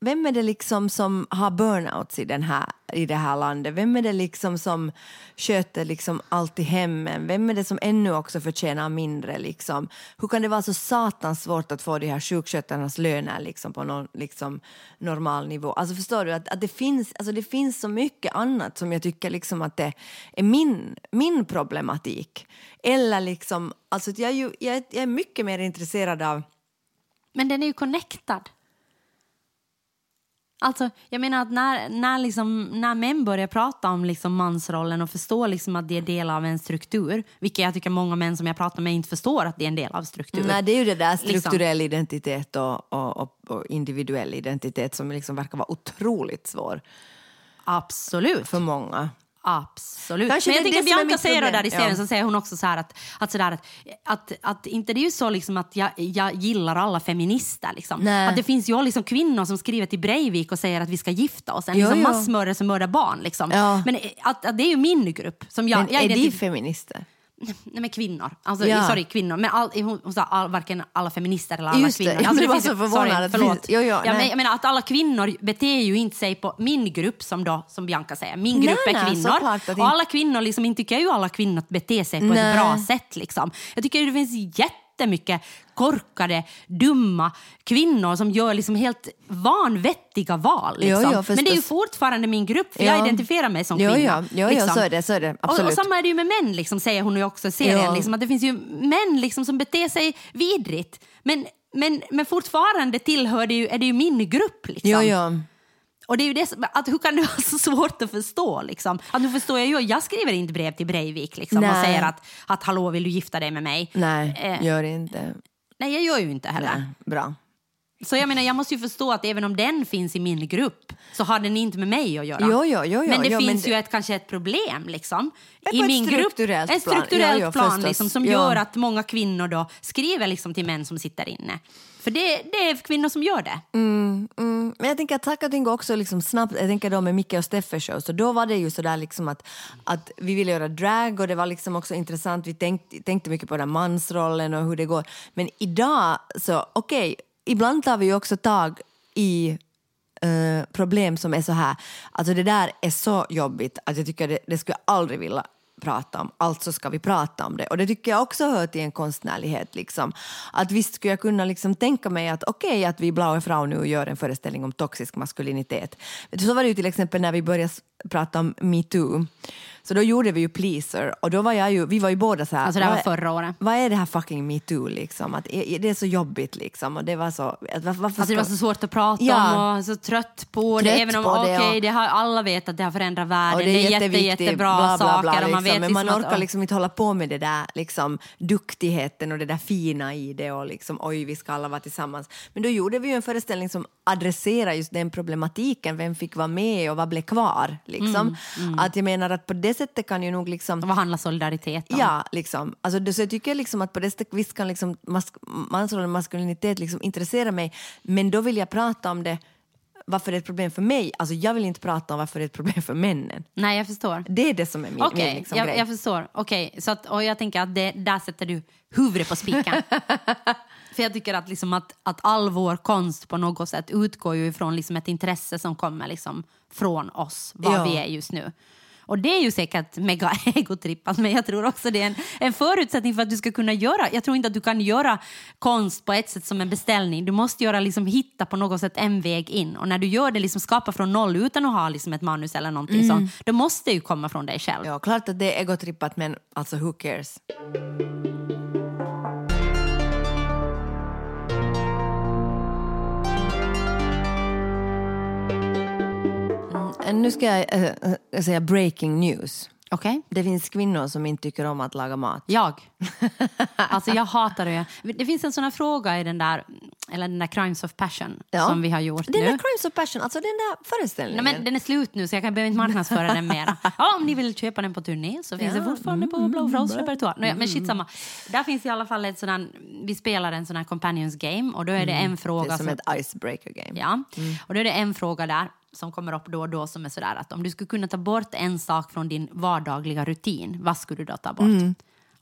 Vem är det liksom som har burnouts i, den här, i det här landet? Vem är det liksom som sköter liksom allt i hemmen? Vem är det som ännu också förtjänar mindre? Liksom? Hur kan det vara så satans svårt att få de här sjukskötarnas löner liksom på någon liksom, normal nivå? Alltså förstår du att, att det, finns, alltså det finns så mycket annat som jag tycker liksom att det är min, min problematik. Eller liksom, alltså att jag, är ju, jag, är- jag är mycket mer intresserad av Men den är ju connectad. Alltså, jag menar att när, när, liksom, när män börjar prata om liksom mansrollen och förstår liksom att det är del av en struktur, vilket jag tycker många män som jag pratar med inte förstår att det är en del av struktur. Nej, det är ju det där Liksom. strukturell identitet och, och, och, och individuell identitet som liksom verkar vara otroligt svår Absolut. för många. Absolut. Kanske Men jag är är Bianca säger det problem. där i serien Ja. så säger hon också så här att, att, sådär att, att, att inte det är ju så liksom att jag, jag gillar alla feminister. Liksom. Nej. Att det finns ju liksom kvinnor som skriver till Breivik och säger att vi ska gifta oss. En Jo, liksom massmördare som mördar barn. Liksom. Ja. Men att, att det är ju min grupp. Som jag, Men jag är de identif- feminister? Nej men kvinnor. Alltså, Ja. Sorry, kvinnor. Men all, hon, hon sa all, varken alla feminister eller alla Just det. kvinnor. Alltså, var finns så förvånad sorry, att det förlåt. jo, jo, ja, men, jag menar att alla kvinnor beter ju inte sig på min grupp som då, som Bianca säger. Min Nej, grupp är nej, kvinnor. såklart att och alla kvinnor, liksom, inte tycker jag ju alla kvinnor beter sig på Nej. ett bra sätt. Liksom. Jag tycker det finns jättemycket korkade, dumma kvinnor som gör liksom helt vanvettiga val. Liksom. Jo, jo, men det är ju fortfarande min grupp, för Ja. jag identifierar mig som kvinna. jo, jo, jo, så är det, så är det, Och, och absolut. samma är det ju med män, liksom, säger hon ju också i serien. Liksom, att det finns ju män liksom, som beter sig vidrigt. Men, men, men fortfarande tillhör det ju, är det ju min grupp. Liksom. Och det är ju det som, att hur kan det *laughs* vara så svårt att förstå? Liksom? Att nu förstår jag ju, jag skriver inte brev till Breivik liksom, och säger att, att hallå vill du gifta dig med mig? Nej, Eh, gör inte. Nej, jag gör ju inte heller. Nej, bra. Så jag menar, jag måste ju förstå att även om den finns i min grupp så har den inte med mig att göra. Jo, jo, jo, men det finns men ju ett, kanske ett problem liksom, i ett min grupp. strukturellt Ett plan. strukturellt plan förstås. liksom, som gör att många kvinnor då skriver liksom till män som sitter inne. För det, det är kvinnor som gör det. Mm, mm. men jag tänker att saker och ting går också liksom snabbt. Jag tänker då med Micke och Steffe show, så då var det ju sådär liksom att, att vi ville göra drag och det var liksom också intressant. Vi tänkte, tänkte mycket på den mansrollen och hur det går. Men idag så, okej, ibland tar vi ju också tag i Uh, problem som är så här, alltså det där är så jobbigt att jag tycker det, det skulle jag aldrig vilja prata om, alltså ska vi prata om det. Och det tycker jag också hör till en konstnärlighet. Liksom. Att visst skulle jag kunna liksom tänka mig att okej att vi Blaue Frau nu gör en föreställning om toxisk maskulinitet. Så var det ju till exempel när vi började prata om metoo. Så då gjorde vi ju Pleaser och då var jag ju, vi var ju båda så här. Alltså det här var är- förra året. Vad är det här fucking metoo liksom? Att, är- det är så jobbigt liksom. Och det var så, att varför, Alltså det var så svårt att prata Ja. om och så trött på Trött det. Även om på det, okej, ja. det har alla vet att det har förändrat världen. Och det är, jätte, jätteviktigt, jättebra bla, bla, bla, saker. och man liksom. vet men man liksom orkar att, liksom inte hålla på med det där liksom, duktigheten och det där fina i det och liksom oj, vi ska alla vara tillsammans. Men då gjorde vi ju en föreställning som adresserar just den problematiken. Vem fick vara med och vad blev kvar? Liksom. Mm, Att jag menar att på det sättet kan ju nog liksom vad handlar solidaritet om? Ja, liksom. Alltså, det, så jag tycker liksom att på det sättet visst kan liksom mask, mansroll och maskulinitet liksom intressera mig, men då vill jag prata om det varför det är ett problem för mig. Alltså jag vill inte prata om varför det är ett problem för männen. Nej, jag förstår. Det är det som är min, Okej, min liksom, jag, grej. jag förstår. Okej, så att, och jag tänker att det, där sätter du huvudet på spiken. *laughs* För jag tycker att, liksom att, att all vår konst på något sätt utgår ju ifrån liksom ett intresse som kommer liksom från oss, vad Ja. vi är just nu. Och det är ju säkert mega *laughs* egotrippat, men jag tror också det är en, en förutsättning för att du ska kunna göra, jag tror inte att du kan göra konst på ett sätt som en beställning. Du måste göra, liksom, hitta på något sätt en väg in. Och när du gör det, liksom skapa från noll utan att ha liksom, ett manus eller någonting sånt, då måste det ju komma från dig själv. Ja, klart att det är egotrippat, men alltså who cares? Nu ska jag äh, säga breaking news. Okej? Det finns kvinnor som inte tycker om att laga mat. Jag. *laughs* Alltså jag hatar det. Det finns en sån här fråga i den där, eller den där Crimes of Passion som vi har gjort Den nu. där Crimes of Passion, alltså den där föreställningen. Nej, men den är slut nu så jag kan behöver inte marknadsföra den mer. *laughs* Ja, om ni vill köpa den på turné så finns Ja. det fortfarande på Blow Frost repertoar. Nej, men shit samma. Där finns i alla fall ett sådant, vi spelar en sån här companions game och då är det en fråga det är som som- ett icebreaker game. Ja, och då är det en fråga där som kommer upp då och då som är sådär att om du skulle kunna ta bort en sak från din vardagliga rutin, vad skulle du då ta bort?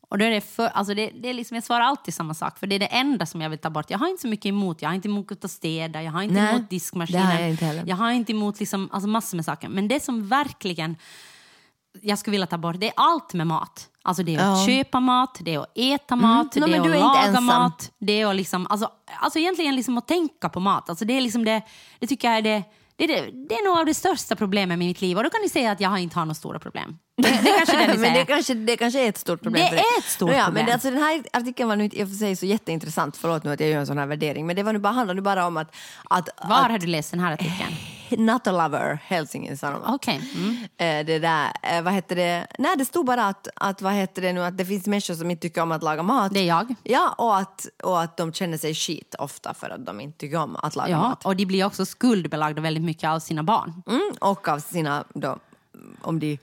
Och då är det, för, alltså det, det är liksom, jag svarar alltid samma sak, för det är det enda som jag vill ta bort. Jag har inte så mycket emot, jag har inte emot att städa, jag har inte Nej, emot diskmaskinen. det har jag inte. Jag har inte emot liksom, alltså massor med saker. Men det som verkligen jag skulle vilja ta bort, det är allt med mat. Alltså det är att Ja. köpa mat, det är att äta mat, Nej, det men är att laga ensam. mat. Det är att liksom, alltså, alltså egentligen liksom att tänka på mat. Alltså det, är liksom det, det tycker jag är det, det, är det, det är nog av det största problemet med mitt liv. Och då kan ni säga att jag inte har några stora problem. Det, det kanske är det ni *laughs* men det kanske, det kanske är ett stort problem. Det är ett stort ja, problem. Men det, alltså, den här artikeln var nu i och för sig så jätteintressant, förlåt nu att jag gör en sån här värdering, men det var nu bara, handlade nu bara om att, att, Var har du läst den här artikeln? Not a lover, Helsingin Sanomat. Okej. Mm. Eh, det där, eh, vad heter det, nej det stod bara att, att, vad heter det nu, att det finns människor som inte tycker om att laga mat. Det är jag. Ja, och att, och att de känner sig skit ofta för att de inte tycker om att laga Ja, mat. och de blir också skuldbelagda väldigt mycket av sina barn. Mm, och av sina, då, om de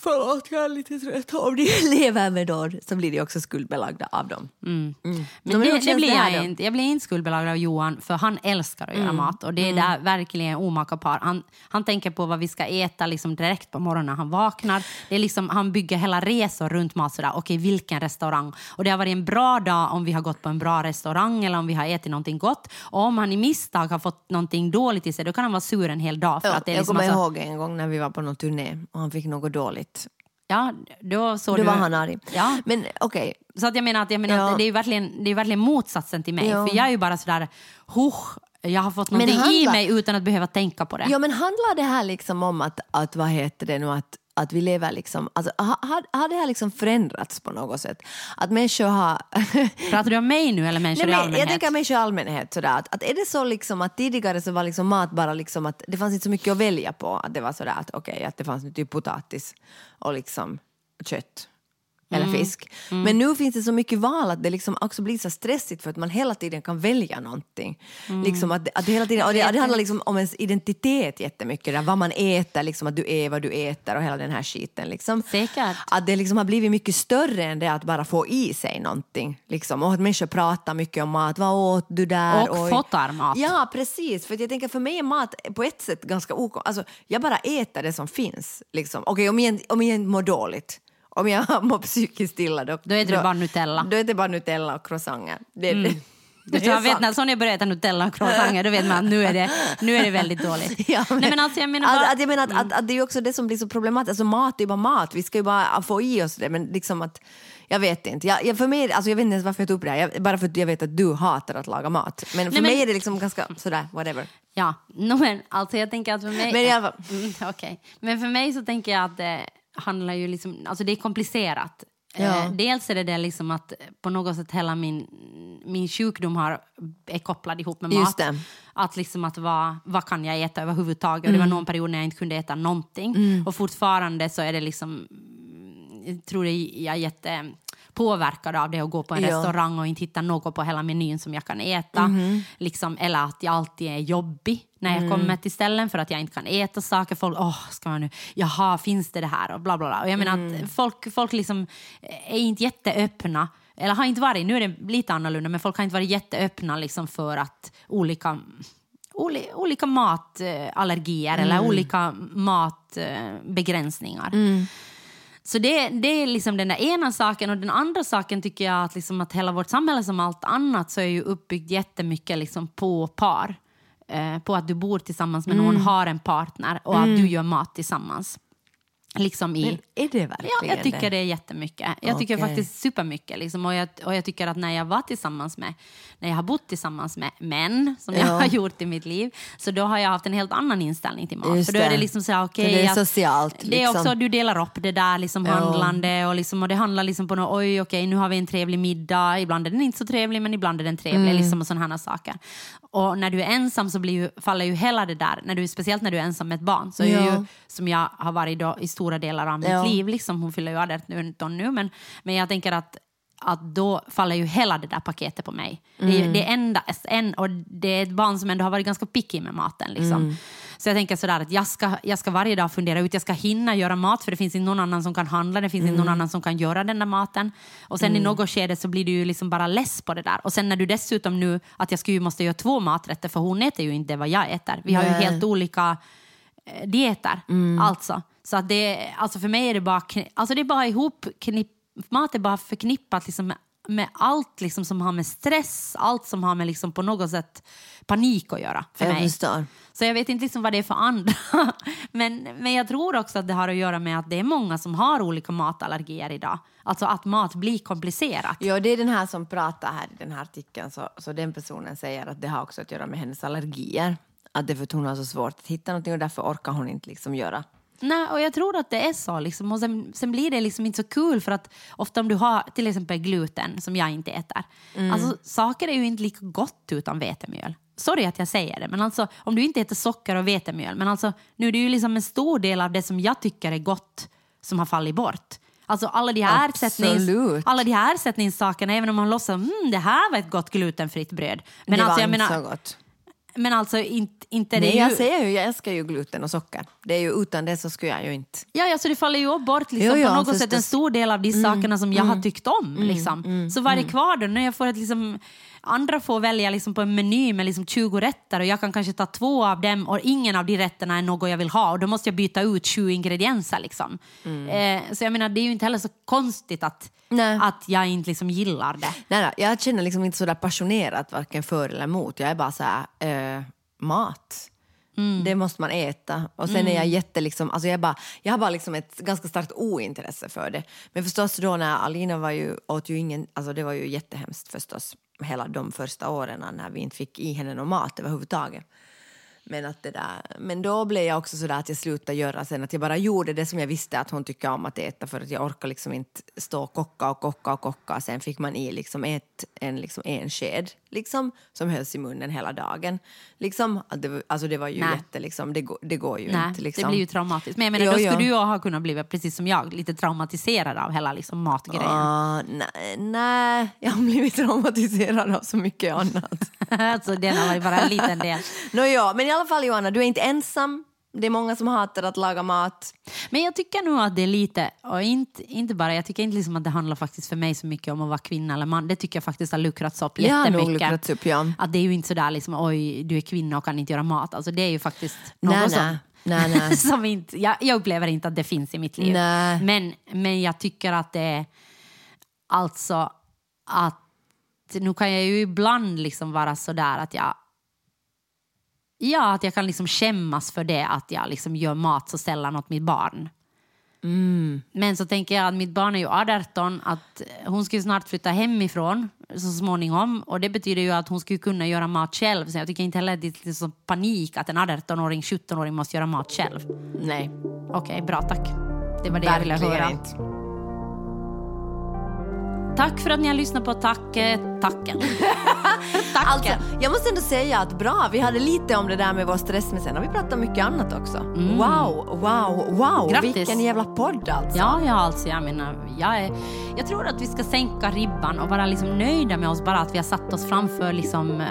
Förlåt, jag är lite trött. Om de lever med dem så blir de också skuldbelagda av dem. Men Men det, det blir det jag inte. Jag blir inte skuldbelagd av Johan för han älskar att göra mat. Och det är där verkligen omaka par. Han, han tänker på vad vi ska äta liksom direkt på morgonen när han vaknar. Det är liksom, han bygger hela resor runt mat sådär. Okej, vilken restaurang? Och det har varit en bra dag om vi har gått på en bra restaurang eller om vi har ätit någonting gott. Och om han i misstag har fått någonting dåligt i sig, då kan han vara sur en hel dag. För Ja, att det är jag liksom kommer alltså- ihåg en gång när vi var på någon turné och han fick något dåligt. Ja, då såg Då du... var han arg. Ja, Men okej, Så att jag menar att, jag menar Ja. att det, är verkligen, det är verkligen motsatsen till mig. Ja. För jag är ju bara sådär, husch, jag har fått någonting i handla- mig utan att behöva tänka på det. Ja, men handlar det här liksom om att, att vad heter det nu, att, att vi lever liksom, alltså har, har- det här liksom förändrats på något sätt? Att människor har... *laughs* Pratar du om mig nu eller människor Nej, i men allmänhet? jag tänker människor i allmänhet sådär, att, att är det så liksom att tidigare så var liksom mat bara liksom att det fanns inte så mycket att välja på, att det var sådär att okej, att det fanns nu typ potatis och liksom kött. Eller Mm. fisk. Men nu finns det så mycket val att det liksom också blir så stressigt för att man hela tiden kan välja någonting. Mm. Liksom att, att det hela tiden, och det, det handlar liksom om ens identitet jättemycket, där, vad man äter, liksom att du är vad du äter och hela den här skiten. Liksom. Säkert. Att det liksom har blivit mycket större än det att bara få i sig någonting. Liksom. Och att människor pratar mycket om mat, vad åt du där? Och Oj. fotar mat. Ja, precis. För jag tänker för mig är mat på ett sätt ganska ok. Alltså, jag bara äter det som finns. Liksom. Okej, om, jag, om jag mår dåligt. Om jag *laughs* mår psykiskt illa då, Då äter du bara Nutella. Då äter jag bara Nutella och croissanter. Det, *laughs* det, Du det jag vet sant. när Sonja börjar äta Nutella och croissanter, då vet man att nu är det, nu är det väldigt dåligt. *laughs* Ja, Nej, men alltså, jag menar bara, att, att jag menar att, att, att det är ju också det som blir så problematiskt. Alltså mat är ju bara mat, vi ska ju bara få i oss det. Men liksom att, jag vet inte. Jag, jag, för mig, alltså jag vet inte ens varför jag tog upp det här. Jag, bara för att jag vet att du hatar att laga mat. Men för Nej, men- mig är det liksom ganska sådär, whatever. Ja, no, men alltså jag tänker att för mig... Men fall- Mm, okej. Men för mig så tänker jag att det handlar ju liksom... Alltså det är komplicerat. Ja. Eh, dels är det det liksom att på något sätt hela min, min sjukdom har, är kopplad ihop med mat. Att liksom att vad, vad kan jag äta överhuvudtaget? Och Det var Mm. någon period när jag inte kunde äta någonting. Och fortfarande så är det liksom... Jag tror det jag är jätte påverkad av det att gå på en Ja. restaurang och inte hitta något på hela menyn som jag kan äta. Mhm. Liksom, eller att jag alltid är jobbig när jag Mm. kommer till ställen för att jag inte kan äta saker. Folk, åh, ska man nu, jaha, finns det det här? Och bla bla bla. Och jag menar Mm. att folk, folk liksom är inte jätteöppna. Eller har inte varit, nu är det lite annorlunda, men folk har inte varit jätteöppna liksom för att olika oli- olika matallergier eller Mm. olika matbegränsningar. Så det, det är liksom den där ena saken. Och den andra saken tycker jag att, liksom att hela vårt samhälle som allt annat så är ju uppbyggt jättemycket liksom på par. Eh, på att du bor tillsammans med någon, har en partner och att du gör mat tillsammans. Liksom i... Är det verkligen Ja, jag tycker det är jättemycket. Jag tycker Okej. faktiskt supermycket. Liksom. Och, jag, och jag tycker att när jag var tillsammans med, när jag har bott tillsammans med män, som jag Ja. har gjort i mitt liv, så då har jag haft en helt annan inställning till mat. För då är det liksom så här, För det är att- socialt, Det är liksom. också, du delar upp det där liksom Ja. handlande och, liksom, och det handlar liksom på något, oj okej nu har vi en trevlig middag, ibland är den inte så trevlig men ibland är den trevlig Mm. liksom, och sådana här saker. Och när du är ensam så blir ju, faller ju hela det där, när du, speciellt när du är ensam med ett barn, så är Ja. ju, som jag har varit då, i stora delar av mitt Ja. Liv, liksom, hon fyller ju 18 nu, men, men jag tänker att att då faller ju hela det där paketet på mig. Det, är, Mm. ju- det, är enda, en, och det är ett barn som ändå har varit ganska picky med maten. Liksom. Mm. Så jag tänker sådär att jag ska, jag ska varje dag fundera ut, jag ska hinna göra mat för det finns inte någon annan som kan handla, det finns inte Mm. någon annan som kan göra den där maten. Och sen i något skede så blir du ju liksom bara less på det där. Och sen när du dessutom nu, att jag skulle ju måste göra två maträtter för hon äter ju inte vad jag äter. Vi har ju Nej. helt olika eh, dieter. Mm. Alltså. Så att det, alltså för mig är det bara, alltså det är bara ihop knipp, mat är bara förknippat liksom med, med allt liksom som har med stress, allt som har med liksom på något sätt panik att göra för Jag mig. förstår. Så jag vet inte liksom vad det är för andra. *laughs* men, men jag tror också att det har att göra med att det är många som har olika matallergier idag. Alltså att mat blir komplicerat. Ja, det är den här som pratar här i den här artikeln. Så, så den personen säger att det har också att göra med hennes allergier. Att det är för att hon har så svårt att hitta någonting och därför orkar hon inte liksom göra. Nej, och jag tror att det är så. Liksom. Och sen, sen blir det liksom inte så kul för att ofta om du har till exempel gluten som jag inte äter. Alltså saker är ju inte lika gott utan vetemjöl. Sorry att jag säger det, men alltså om du inte äter socker och vetemjöl. Men alltså nu är det ju liksom en stor del av det som jag tycker är gott som har fallit bort. Alltså alla de här, ersättnings, alla de här ersättningssakerna, även om man låtsas mm, det här var ett gott glutenfritt bröd. Men det alltså, var jag inte menar, så gott. Men alltså inte, inte är det Nej, ju... jag säger ju, jag älskar ju gluten och socker. Det är ju utan det så skulle jag ju inte. Ja, ja, så det faller ju bort liksom, Jo, ja, på något sätt förstås. en stor del av de sakerna som jag har tyckt om. liksom. så vad är det kvar då? När jag får ett, liksom, andra får välja liksom, på en meny med liksom, 20 rätter och jag kan kanske ta två av dem och ingen av de rätterna är något jag vill ha och då måste jag byta ut 20 ingredienser. Liksom. Eh, så jag menar, det är ju inte heller så konstigt att, Nej. att jag inte liksom, gillar det. Nej, nej, jag känner liksom inte så där passionerat varken för eller emot. Jag är bara så här, eh, mat. Det måste man äta. Och sen är jag jätte liksom, alltså jag, bara, jag har bara liksom ett ganska starkt ointresse för det. Men förstås då när Alina var ju, åt ju ingen, alltså det var ju jättehemskt förstås. Hela de första åren när vi inte fick i henne någon mat överhuvudtaget. Men, att det där, men då blev jag också sådär att jag slutade göra sen, att jag bara gjorde det som jag visste att hon tycker om att äta för att jag orkar liksom inte stå och kocka och kocka och kocka. Sen fick man i liksom ett, en, liksom en sked liksom, som hölls i munnen hela dagen. Liksom, det, alltså det var ju Nej. jätte, liksom, det, går, det går ju Nej, inte. Liksom. det blir ju traumatiskt. Men jag menar, Jo, då skulle jo. du ha kunnat bli precis som jag, lite traumatiserad av hela liksom, matgrejen. Ah, nej, nej, jag har blivit traumatiserad av så mycket annat. *laughs* alltså, den har varit bara en liten del. Nå, ja, men i alla fall Johanna, du är inte ensam. Det är många som hatar att laga mat. Men jag tycker nog att det är lite, och inte, inte bara, jag tycker inte liksom att det handlar faktiskt för mig så mycket om att vara kvinna eller man. Det tycker jag faktiskt har luckrats upp jättemycket. luckrats upp, ja. Att det är ju inte sådär liksom, oj, du är kvinna och kan inte göra mat. Alltså det är ju faktiskt något Nej, som, nej. Nej, nej. *laughs* som inte, jag, jag upplever inte att det finns i mitt liv. Nej. Men, men jag tycker att det är alltså att nu kan jag ju ibland liksom vara sådär att jag Ja, att jag kan liksom skämmas för det att jag liksom gör mat så sällan åt mitt barn. Men så tänker jag att mitt barn är ju 18, att hon ska ju snart flytta hemifrån så småningom och det betyder ju att hon skulle kunna göra mat själv. Så jag tycker inte heller att det är så panik att en 18-åring, 17-åring måste göra mat själv. Nej, Okej, bra tack. Det var det jag ville verkligen höra. inte. Tack för att ni har lyssnat på Tack, eh, Tacken. *laughs* tacken. Alltså, jag måste ändå säga att bra, vi hade lite om det där med vår stress, men sen har vi pratat om mycket annat också. Wow, wow, wow, Mm. Grattis. vilken jävla podd alltså. Ja, ja, alltså jag menar, jag, är, jag tror att vi ska sänka ribban och vara liksom nöjda med oss bara att vi har satt oss framför liksom, eh,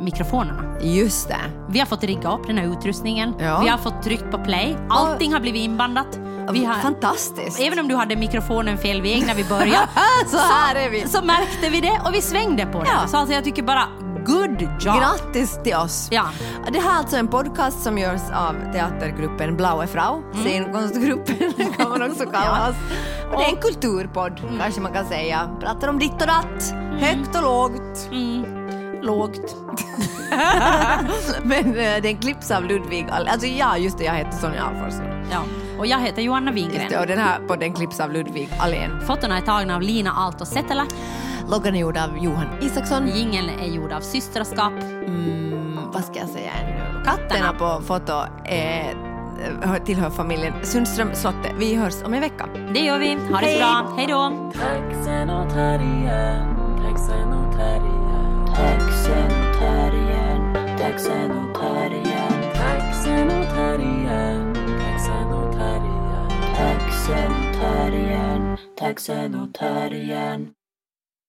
mikrofonerna. Just det. Vi har fått rigga upp den här utrustningen, Ja. vi har fått tryckt på play, allting har blivit inbandat. Vi har, Fantastiskt. även om du hade mikrofonen fel väg när vi började *laughs* så här är vi. så märkte vi det och vi svängde på det. Ja. Så alltså jag tycker bara, good job! Grattis till oss. Ja. Det här är alltså en podcast som görs av teatergruppen Blaue Frau. Scenkonstgruppen *laughs* kan man också *laughs* kalla oss. Och det är en kulturpodd kanske man kan säga. Pratar om ditt och datt, högt och lågt. Mm. Lågt. *laughs* Men eh, den klipps av Ludvig All- Alltså ja, just det, jag heter Sonja Alforsson. Ja. Och jag heter Johanna Just Wingren. det, och den här podden klipps av Ludvig Allén. Fotona är tagna av Lina Aalto Setälä. Loggan är gjord av Johan Isaksson. Jingeln är gjord av Systraskap. Mm, vad ska jag säga ännu? Katterna på foto är, hör- tillhör familjen Sundström Slotte. Vi hörs om en vecka. Det gör vi. Ha det Hej. så bra. Hej då! Taxenotarien, taxenotarien, Taxenotarien, taxenotarien,